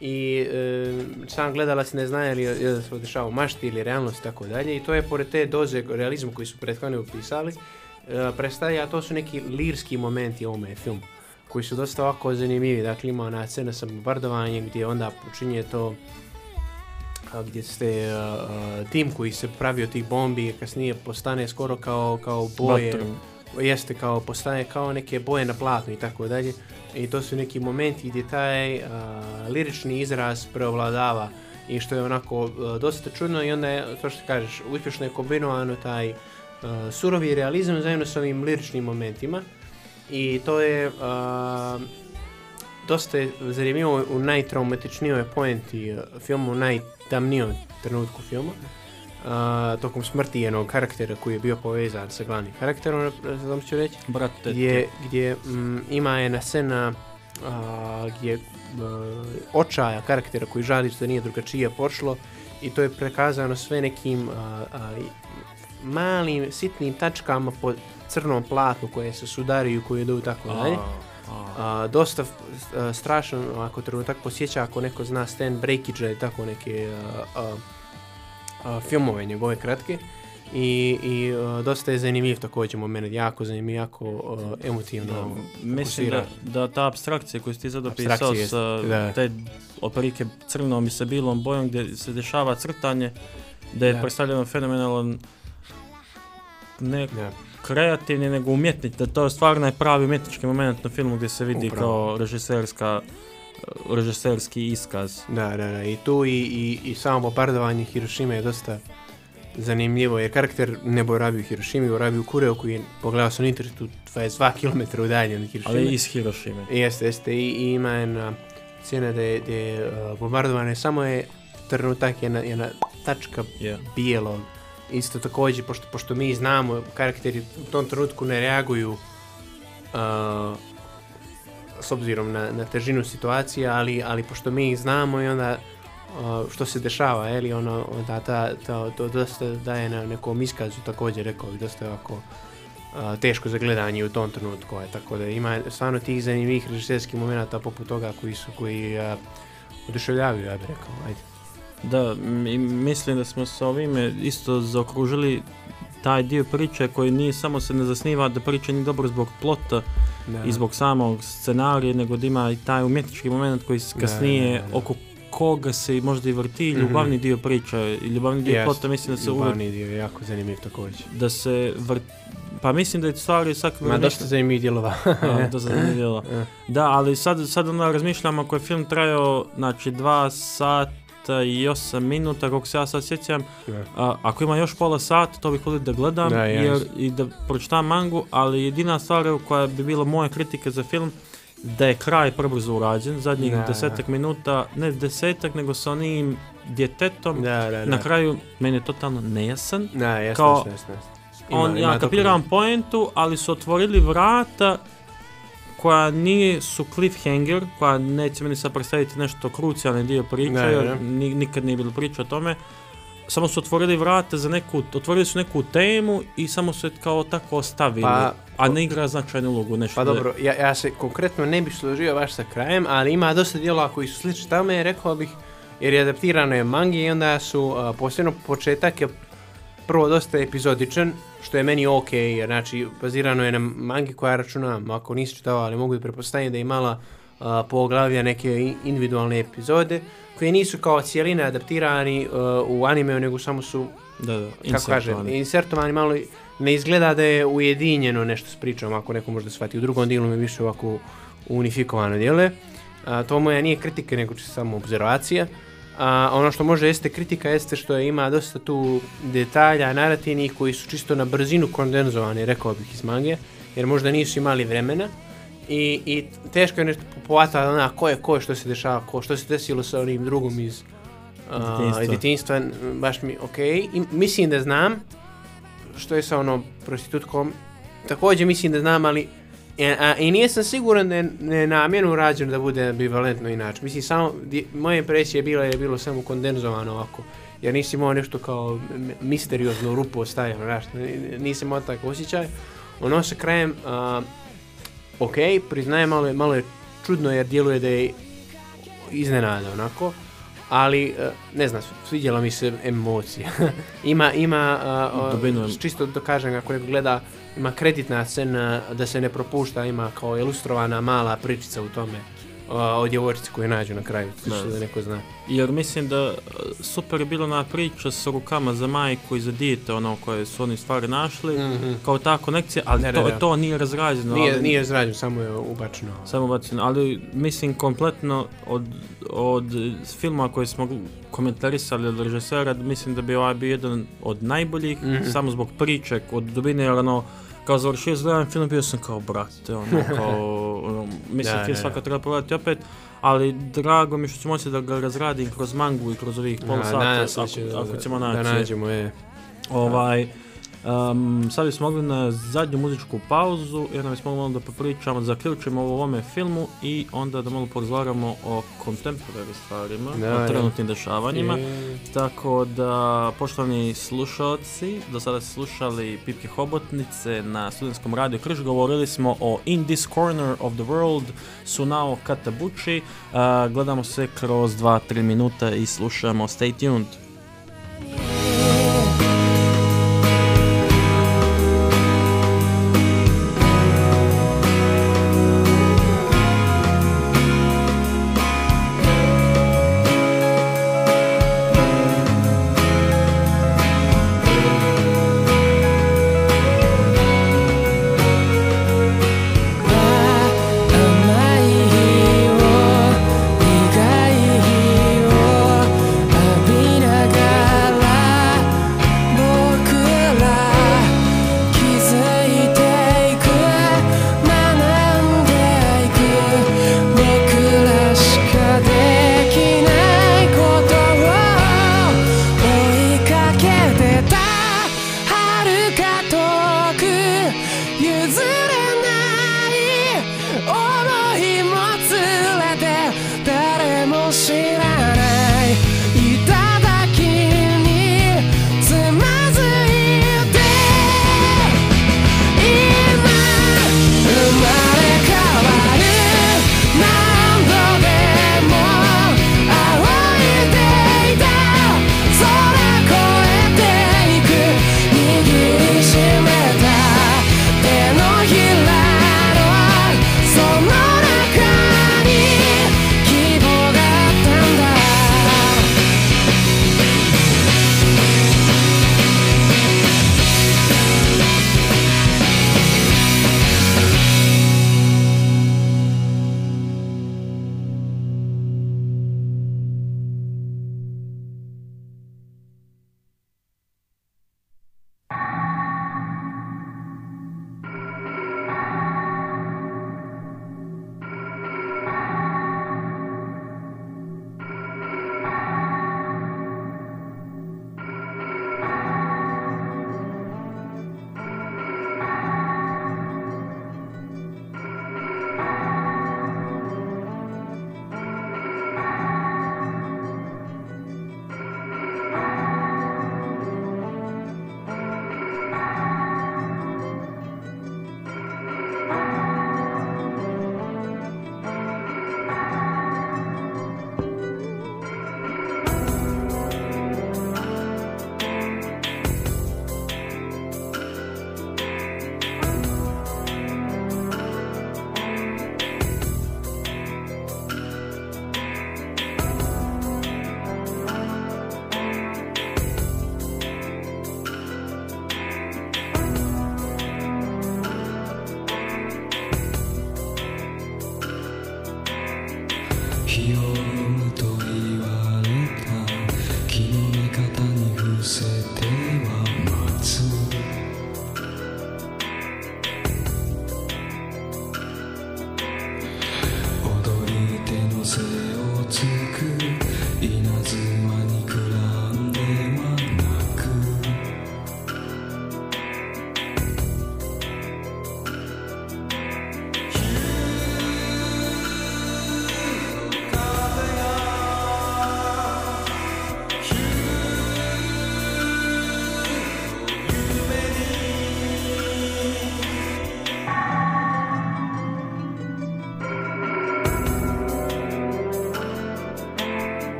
S2: I e, sam gledalac ne zna je li, je li se dešava u mašti ili realnosti i tako dalje i to je pored te doze realizma koji su prethodno upisali e, predstavlja, a to su neki lirski momenti u ovome filmu koji su dosta ovako zanimljivi. Dakle, ima ona scena sa bombardovanjem gdje onda počinje to a, gdje ste a, a, tim koji se pravi od tih bombi kasnije postane skoro kao, kao boje
S5: Vatrom.
S2: jeste kao postaje kao neke boje na platnu i tako dalje i to su neki momenti gdje taj lirični izraz preovladava i što je onako dosta čudno i onda je, to što kažeš, uspješno je kombinovano taj surovi realizam zajedno s ovim liričnim momentima. I to je dosta je zanimljivo u najtraumatičnijoj poenti filmu, u najtamnijoj trenutku filma tokom smrti jednog karaktera koji je bio povezan sa glavnim karakterom, znam ću reći,
S5: Brat tetke.
S2: gdje, gdje mm, ima jedna scena gdje e, očaja karaktera koji žali što nije drugačije pošlo i to je prikazano sve nekim malim, sitnim tačkama po crnom platnu koje se sudariju, koje idu tako dalje. A, dosta a, strašno, ako trenutak posjeća, ako neko zna Stan Breakage i tako neke filmove njegove kratke. I, i dosta je zanimljiv također moment, jako zanimljiv, jako emotivno.
S5: Mislim da, da ta abstrakcija koju si ti sad opisao sa
S2: da.
S5: te otprilike crnom i sa bilom bojom gdje se dešava crtanje, da je
S2: Da.
S5: predstavljeno fenomenalan ne
S2: Da.
S5: kreativni nego umjetnik, da to je stvarno je pravi umjetnički moment na filmu gdje se vidi
S2: Upravo.
S5: kao režiserska režiserski iskaz.
S2: Da, da, da. I tu i, i, i samo bombardovanje Hirošime je dosta zanimljivo, jer karakter ne boravi u Hirošimi, boravi u Kureo koji je, pogledao sam internetu, 22 km udaljen od Hirošime.
S5: Ali iz Hirošime.
S2: Jeste, jeste. I, i ima jedna scena da je, da je uh, bombardovane, samo je trenutak jedna, jedna tačka
S5: Yeah.
S2: bijelog. Isto također, pošto, pošto mi znamo, karakteri u tom trenutku ne reaguju uh, s obzirom na, na težinu situacije, ali, ali pošto mi znamo i onda uh, što se dešava, je li ono, da ta, ta, to dosta daje na nekom iskazu također, rekao bih, dosta ovako teško za gledanje u tom trenutku, je, tako da ima stvarno tih zanimljivih režiserskih momenata poput toga koji su, koji uh, oduševljavaju, ja bih rekao, ajde.
S5: Da, mi- mislim da smo sa ovime isto zaokružili taj dio priče koji nije samo se ne zasniva da priča nije dobro zbog plota I zbog samog scenarija, nego da ima i taj umjetnički moment koji kasnije
S2: da.
S5: oko koga se možda i vrti
S2: Mhm.
S5: ljubavni dio priče i ljubavni dio
S2: Jest,
S5: plota mislim da se uvijek
S2: ljubavni dio je jako zanimljiv također.
S5: da se vrt... Pa mislim da je stvari svakako
S2: Ma <laughs> dosta zanimljivih dijelova.
S5: A, to sam vidjela.
S2: E.
S5: Da, ali sad, sad onda razmišljam ako je film trajao, znači dva sata i osam minuta, kako se ja sad sjećam, a, ako ima još pola sata, to bih volio da gledam
S2: Da,
S5: jer, i da pročitam mangu, ali jedina stvar koja bi bila moja kritika za film, da je kraj prebrzo urađen, zadnjih
S2: Da,
S5: desetak minuta, ne desetak, nego sa onim djetetom,
S2: Da, da, da.
S5: na kraju meni je totalno nejasan.
S2: Da, jasno,
S5: kao-
S2: jasno, jasno. Ima-
S5: On,
S2: ima
S5: ja kapiram poentu, ali su otvorili vrata koja nije su cliffhanger, koja neće meni sad predstaviti nešto krucijalni dio priče,
S2: Da,
S5: jer ni- nikad nije bilo priče o tome. Samo su otvorili vrata za neku, otvorili su neku temu i samo su je kao tako ostavili,
S2: Pa-
S5: a ne igra značajnu ulogu nešto.
S2: Pa dobro, ja, ja se konkretno ne bih složio baš sa krajem, ali ima dosta dijelova koji su slični tome, rekao bih, jer je adaptirano je mangi i onda su, a, posebno početak je prvo dosta epizodičan, što je meni ok, jer znači bazirano je na mangi koja računam, ako nisi čitao, ali mogu da pretpostaviti da je imala a, poglavlja neke individualne epizode, koje nisu kao cijeline adaptirani a, u animeu, nego samo su
S5: da, da,
S2: kako kažem,
S5: insertovani.
S2: malo ne izgleda da je ujedinjeno nešto s pričom, ako neko možda shvati. U drugom dijelu mi više ovako unifikovano djeluje. A, to moja nije kritika, nego samo obzervacija. A, ono što može jeste kritika jeste što je, ima dosta tu detalja narativnih koji su čisto na brzinu kondenzovani, rekao bih iz mange, jer možda nisu imali vremena. I, i teško je nešto povata, ona, ko je ko, što se dešava, ko, što se desilo sa onim drugom iz
S5: Djetinjstva.
S2: baš mi ok. I mislim da znam što je sa ono prostitutkom. Također mislim da znam, ali a, i nisam siguran da je ne namjerno urađeno da bude ambivalentno inače. Mislim, samo, di- moja impresija je bila je bilo samo kondenzovano ovako. Jer nisi imao nešto kao m- misterioznu rupu ostavljeno, znaš, nisam imao takav osjećaj. Ono sa krajem, a, ok, priznajem, malo je, malo je čudno jer djeluje da je iznenada onako, ali e, ne znam, svidjela mi se emocija. <laughs> ima, ima, a, a, čisto da kažem, ako neko gleda, ima kreditna scena da se ne propušta, ima kao ilustrovana mala pričica u tome o djevojčici koju nađu na kraju, čisto
S5: Da.
S2: neko zna.
S5: Jer mislim da e, super je bila na priča sa rukama za majku i za dijete, ono koje su oni stvari našli,
S2: Mhm.
S5: kao ta konekcija, ali
S2: Ne,
S5: to,
S2: ne, ne.
S5: to nije razrađeno.
S2: Nije,
S5: ali,
S2: nije izrađen, samo je ubačeno.
S5: Samo bacino, ali mislim kompletno od, od filma koje smo komentarisali od režisera, mislim da bi ovaj bio jedan od najboljih,
S2: Mhm.
S5: samo zbog priče, od dubine, jer ono,
S6: kao završio gledam film, bio sam kao, brate, ono, <laughs> kao, ono, mislim,
S2: Da,
S6: film
S2: da,
S6: svaka
S2: da.
S6: treba pogledati opet, ali drago mi što ću moći da ga razradim kroz mangu i kroz ovih pol
S2: A,
S6: sata,
S2: da
S6: ako,
S2: da-
S6: ako ćemo
S2: da
S6: naći.
S2: nađemo, je.
S6: Ovaj, um, sad bismo mogli na zadnju muzičku pauzu, jer nam bismo mogli da popričamo, zaključimo o ovome filmu i onda da malo porazgovaramo o contemporary stvarima,
S2: Da,
S6: o trenutnim dešavanjima.
S2: I-
S6: Tako da, poštovani slušalci, do sada ste slušali Pipke Hobotnice na studentskom radiju Križ, govorili smo o In This Corner of the World, Sunao Katabuchi, A, gledamo se kroz 2-3 minuta i slušamo Stay Tuned.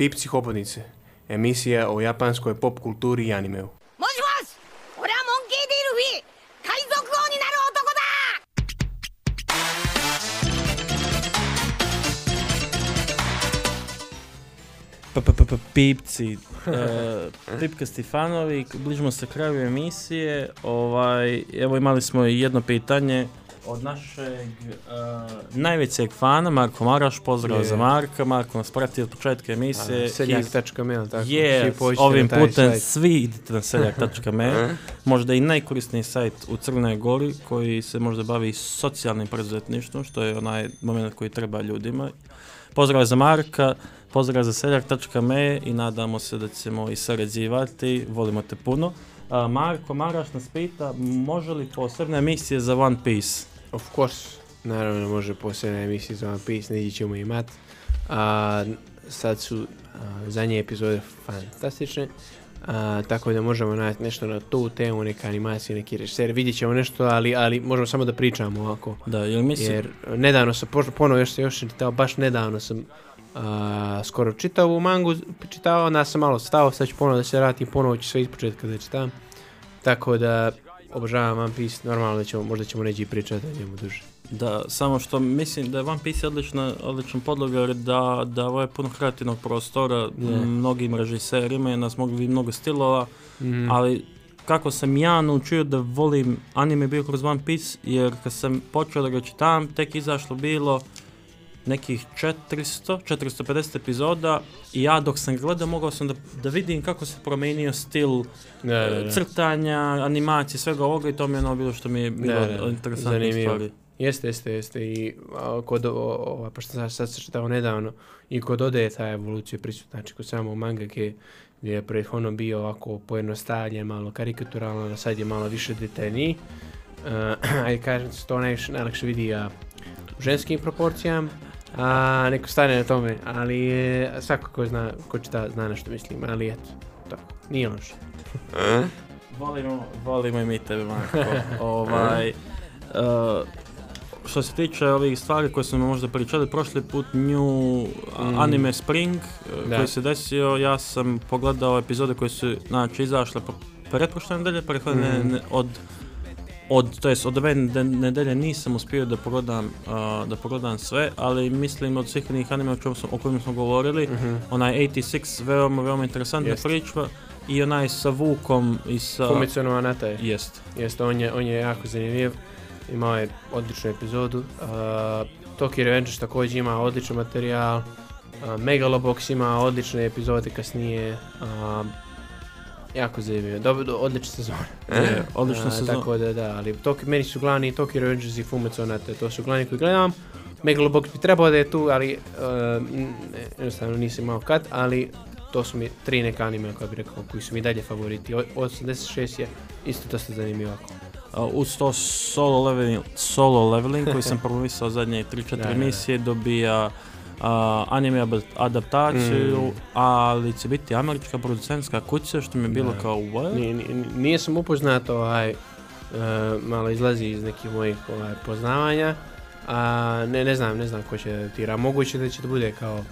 S2: Pipci hobotnice, emisija o japanskoj pop kulturi i animeu.
S5: pipci, e, <laughs> Pipka Stefanović, bližimo se kraju emisije, ovaj, evo imali smo jedno pitanje od našeg e, najvećeg fana, Marko Maraš, pozdrav
S2: Je.
S5: za Marka, Marko nas prati od početka emisije.
S2: Seljak.mail, tako.
S5: je, ovim putem
S2: sajt.
S5: svi idite na seljak.me, <laughs> možda i najkorisniji sajt u Crnoj Gori koji se možda bavi socijalnim preduzetništvom, što je onaj moment koji treba ljudima. Pozdrav za Marka, pozdrav za seljak.me i nadamo se da ćemo i sarađivati, volimo te puno. Marko Maraš nas pita, može li posebne emisije za One Piece?
S2: Of course, naravno može posebna emisija za One Piece, negdje ćemo imat. A, sad su a, zadnje epizode fantastične, a, tako da možemo naći nešto na tu temu, neke animacije, neki režiser, vidjet ćemo nešto, ali, ali možemo samo da pričamo ovako.
S5: Da, jel mislim,
S2: Jer nedavno sam, ponovo još se još sam čitao, baš nedavno sam a, skoro čitao ovu mangu, čitao, onda sam malo stao, sad ću ponovo da se vratim, ponovo ću sve ispočetka da čitam. Tako da obožavam One Piece, normalno da ćemo, možda ćemo pričati o njemu duže.
S5: Da, samo što mislim da je One Piece odlična, odličan podloga jer da, da ovo je puno kreativnog prostora
S2: Je.
S5: mnogim režiserima i nas mogu vidjeti mnogo stilova,
S2: Mm.
S5: ali kako sam ja naučio da volim anime bio kroz One Piece, jer kad sam počeo da ga čitam, tek izašlo bilo nekih 400, 450 epizoda i ja dok sam gledao mogao sam da, da vidim kako se promijenio stil
S2: da, da,
S5: e,
S2: da.
S5: crtanja, animacije, svega ovoga i to mi je ono bilo što mi je bilo interesantne
S2: zanimljivo.
S5: stvari.
S2: Jeste, jeste, jeste. I a, kod, o, o, pošto sam sad čitao nedavno, i kod Ode je ta evolucija prisutna, znači kod samog mangake, gdje je prethodno bio ovako pojednostavljen, malo karikaturalan, a sad je malo više detaljniji. <clears throat> Uh, ajde kažem se to najviše, najlakše vidi a, u ženskim proporcijama, a neko stane na tome, ali je, svako ko zna, ko čita, zna na što mislim, ali eto, tako, nije loše.
S5: Volimo, volimo i mi tebe, Marko. <laughs> ovaj, e, što se tiče ovih stvari koje smo možda pričali prošli put, New
S2: Mm.
S5: Anime Spring e,
S2: Da.
S5: koji se desio, ja sam pogledao epizode koje su znači, izašle po pretprošle nedelje, prethodne
S2: Mm.
S5: od od, to jest od ove nede- nedelje nisam uspio da pogledam, a, da pogledam sve, ali mislim od svih onih anime o, čemu smo, o kojima smo govorili,
S2: Mhm.
S5: onaj 86, veoma, veoma interesantna
S2: Jest.
S5: priča i onaj sa Vukom i sa...
S2: Fumico no Anata je.
S5: Jest.
S2: Jeste, on je, on je jako zanimljiv. Imao je odličnu epizodu. Uh, Tokyo Revengers također ima odličan materijal. Uh, Megalobox ima odlične epizode kasnije. Uh, jako zanimljivo. Dobro, do- odlična sezona.
S5: Je, <laughs> <laughs> odlična sezona.
S2: Tako da, da, ali Tokyo, meni su glavni Tokyo Revengers i Fumetsu Onate, to su glavni koji gledam. Megalobox bi trebao da je tu, ali uh, jednostavno nisam imao kad, ali to su mi tri neka anime koja bih rekao koji su mi dalje favoriti. O- 86 je isto dosta zanimljivo.
S5: A, uz to solo leveling, solo leveling koji sam <laughs> promovisao zadnje 3-4
S2: Da, da, da.
S5: emisije dobija anime ab- adaptaciju,
S2: Mm.
S5: ali će biti američka producentska kuća što mi je bilo
S2: Da.
S5: kao what?
S2: Nije, nije, nije sam upoznat, ovaj, e, malo izlazi iz nekih mojih ovaj, poznavanja, a ne, ne znam, ne znam ko će tira. Moguće da će da bude kao,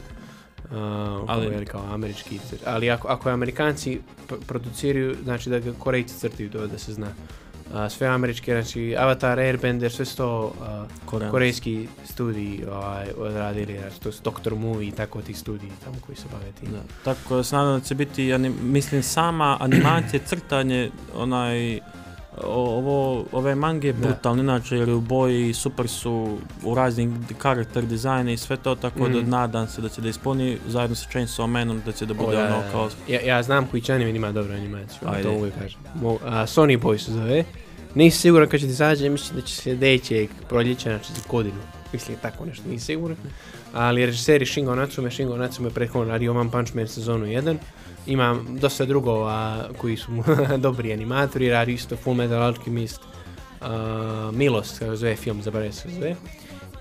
S2: a,
S5: Ali-
S2: kao američki, ali ako, ako Amerikanci p- produciraju, znači da ga Korejci crtaju, to da se zna. A, sve američke, znači Avatar, Airbender, sve su to a,
S5: Korean.
S2: korejski studiji ovaj, odradili, znači to su Doctor Movie i tako ti studiji tamo koji se bave tim.
S5: Da. Tako se nadam da će biti, anim- mislim, sama animacija, crtanje, onaj, ovo, ove mange
S2: Da.
S5: brutalne, inače, jer je u boji super su u raznim karakter dizajne i sve to, tako da
S2: Mhm.
S5: nadam se da će da ispuni zajedno sa Chainsaw Manom, da će da
S2: O,
S5: bude
S2: da,
S5: ono kao
S2: Ja, ja znam koji će anime ima dobru animaciju,
S5: Ajde.
S2: to uvijek kažem. Mo, a, Sony Boy se zove. Nisam siguran kad će da izađe, mislim da će sljedećeg proljeća, znači za godinu. Mislim tako nešto, nisam siguran. Ali režiser je Shingo Natsume, Shingo Natsume prethodno radio One Punch Man sezonu 1. Ima dosta drugova koji su <laughs> dobri animatori, radi isto Full Metal Alchemist, a, Milost, kako zove film, zaboravio se zove.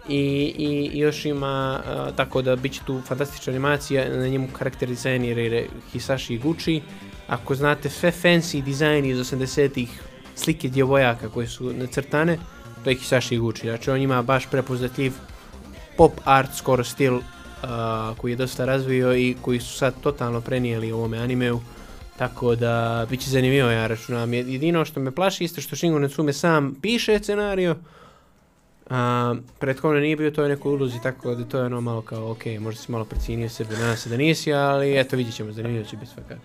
S2: I, i, i još ima, a, tako da bit će tu fantastična animacija, na njemu karakter dizajnira je Hisashi Iguchi. Ako znate sve fancy dizajni iz 80-ih, slike djevojaka koje su nacrtane, to je Hisashi Iguchi. Znači on ima baš prepoznatljiv pop art skoro stil koji je dosta razvio i koji su sad totalno prenijeli u ovome animeu. Tako da bit će zanimljivo ja računam. Jedino što me plaši isto što Shingo Natsume sam piše scenario A, prethodno nije bio u toj nekoj ulozi, tako da to je ono malo kao, ok, možda si malo precijenio sebe, nadam se da nisi, ali eto, vidjet ćemo, zanimljivo će biti svaka.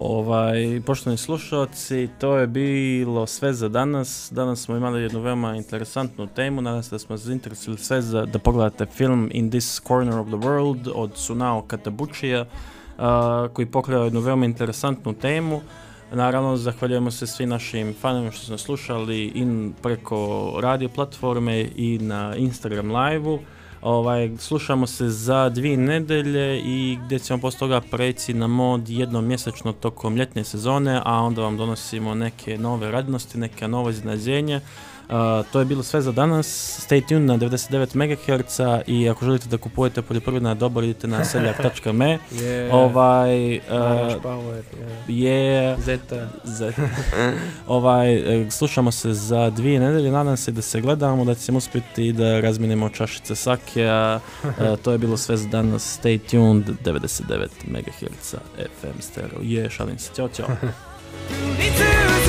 S5: Ovaj, poštovani slušalci, to je bilo sve za danas. Danas smo imali jednu veoma interesantnu temu. Nadam se da smo zainteresili sve za, da pogledate film In This Corner of the World od Sunao Katabuchija, a, koji pokriva jednu veoma interesantnu temu. Naravno, zahvaljujemo se svim našim fanovima što su nas slušali i preko radio platforme i na Instagram live-u. Ovaj, slušamo se za dvije nedelje i gdje ćemo poslije toga preći na mod jednom mjesečno tokom ljetne sezone, a onda vam donosimo neke nove radnosti, neka nova iznenađenja. Uh, to je bilo sve za danas. Stay tuned na 99 MHz i ako želite da kupujete poljoprivredna dobra, idite na seljak.me. <laughs> Ovaj, uh,
S2: Power, je, Zeta.
S5: za- <laughs> ovaj, e, slušamo se za dvije nedelje, nadam se da se gledamo, da ćemo uspjeti i da razminemo čašice sake, a e, to je bilo sve za danas, stay tuned, 99 MHz FM stereo, je, šalim se, ćao, ćao. <laughs>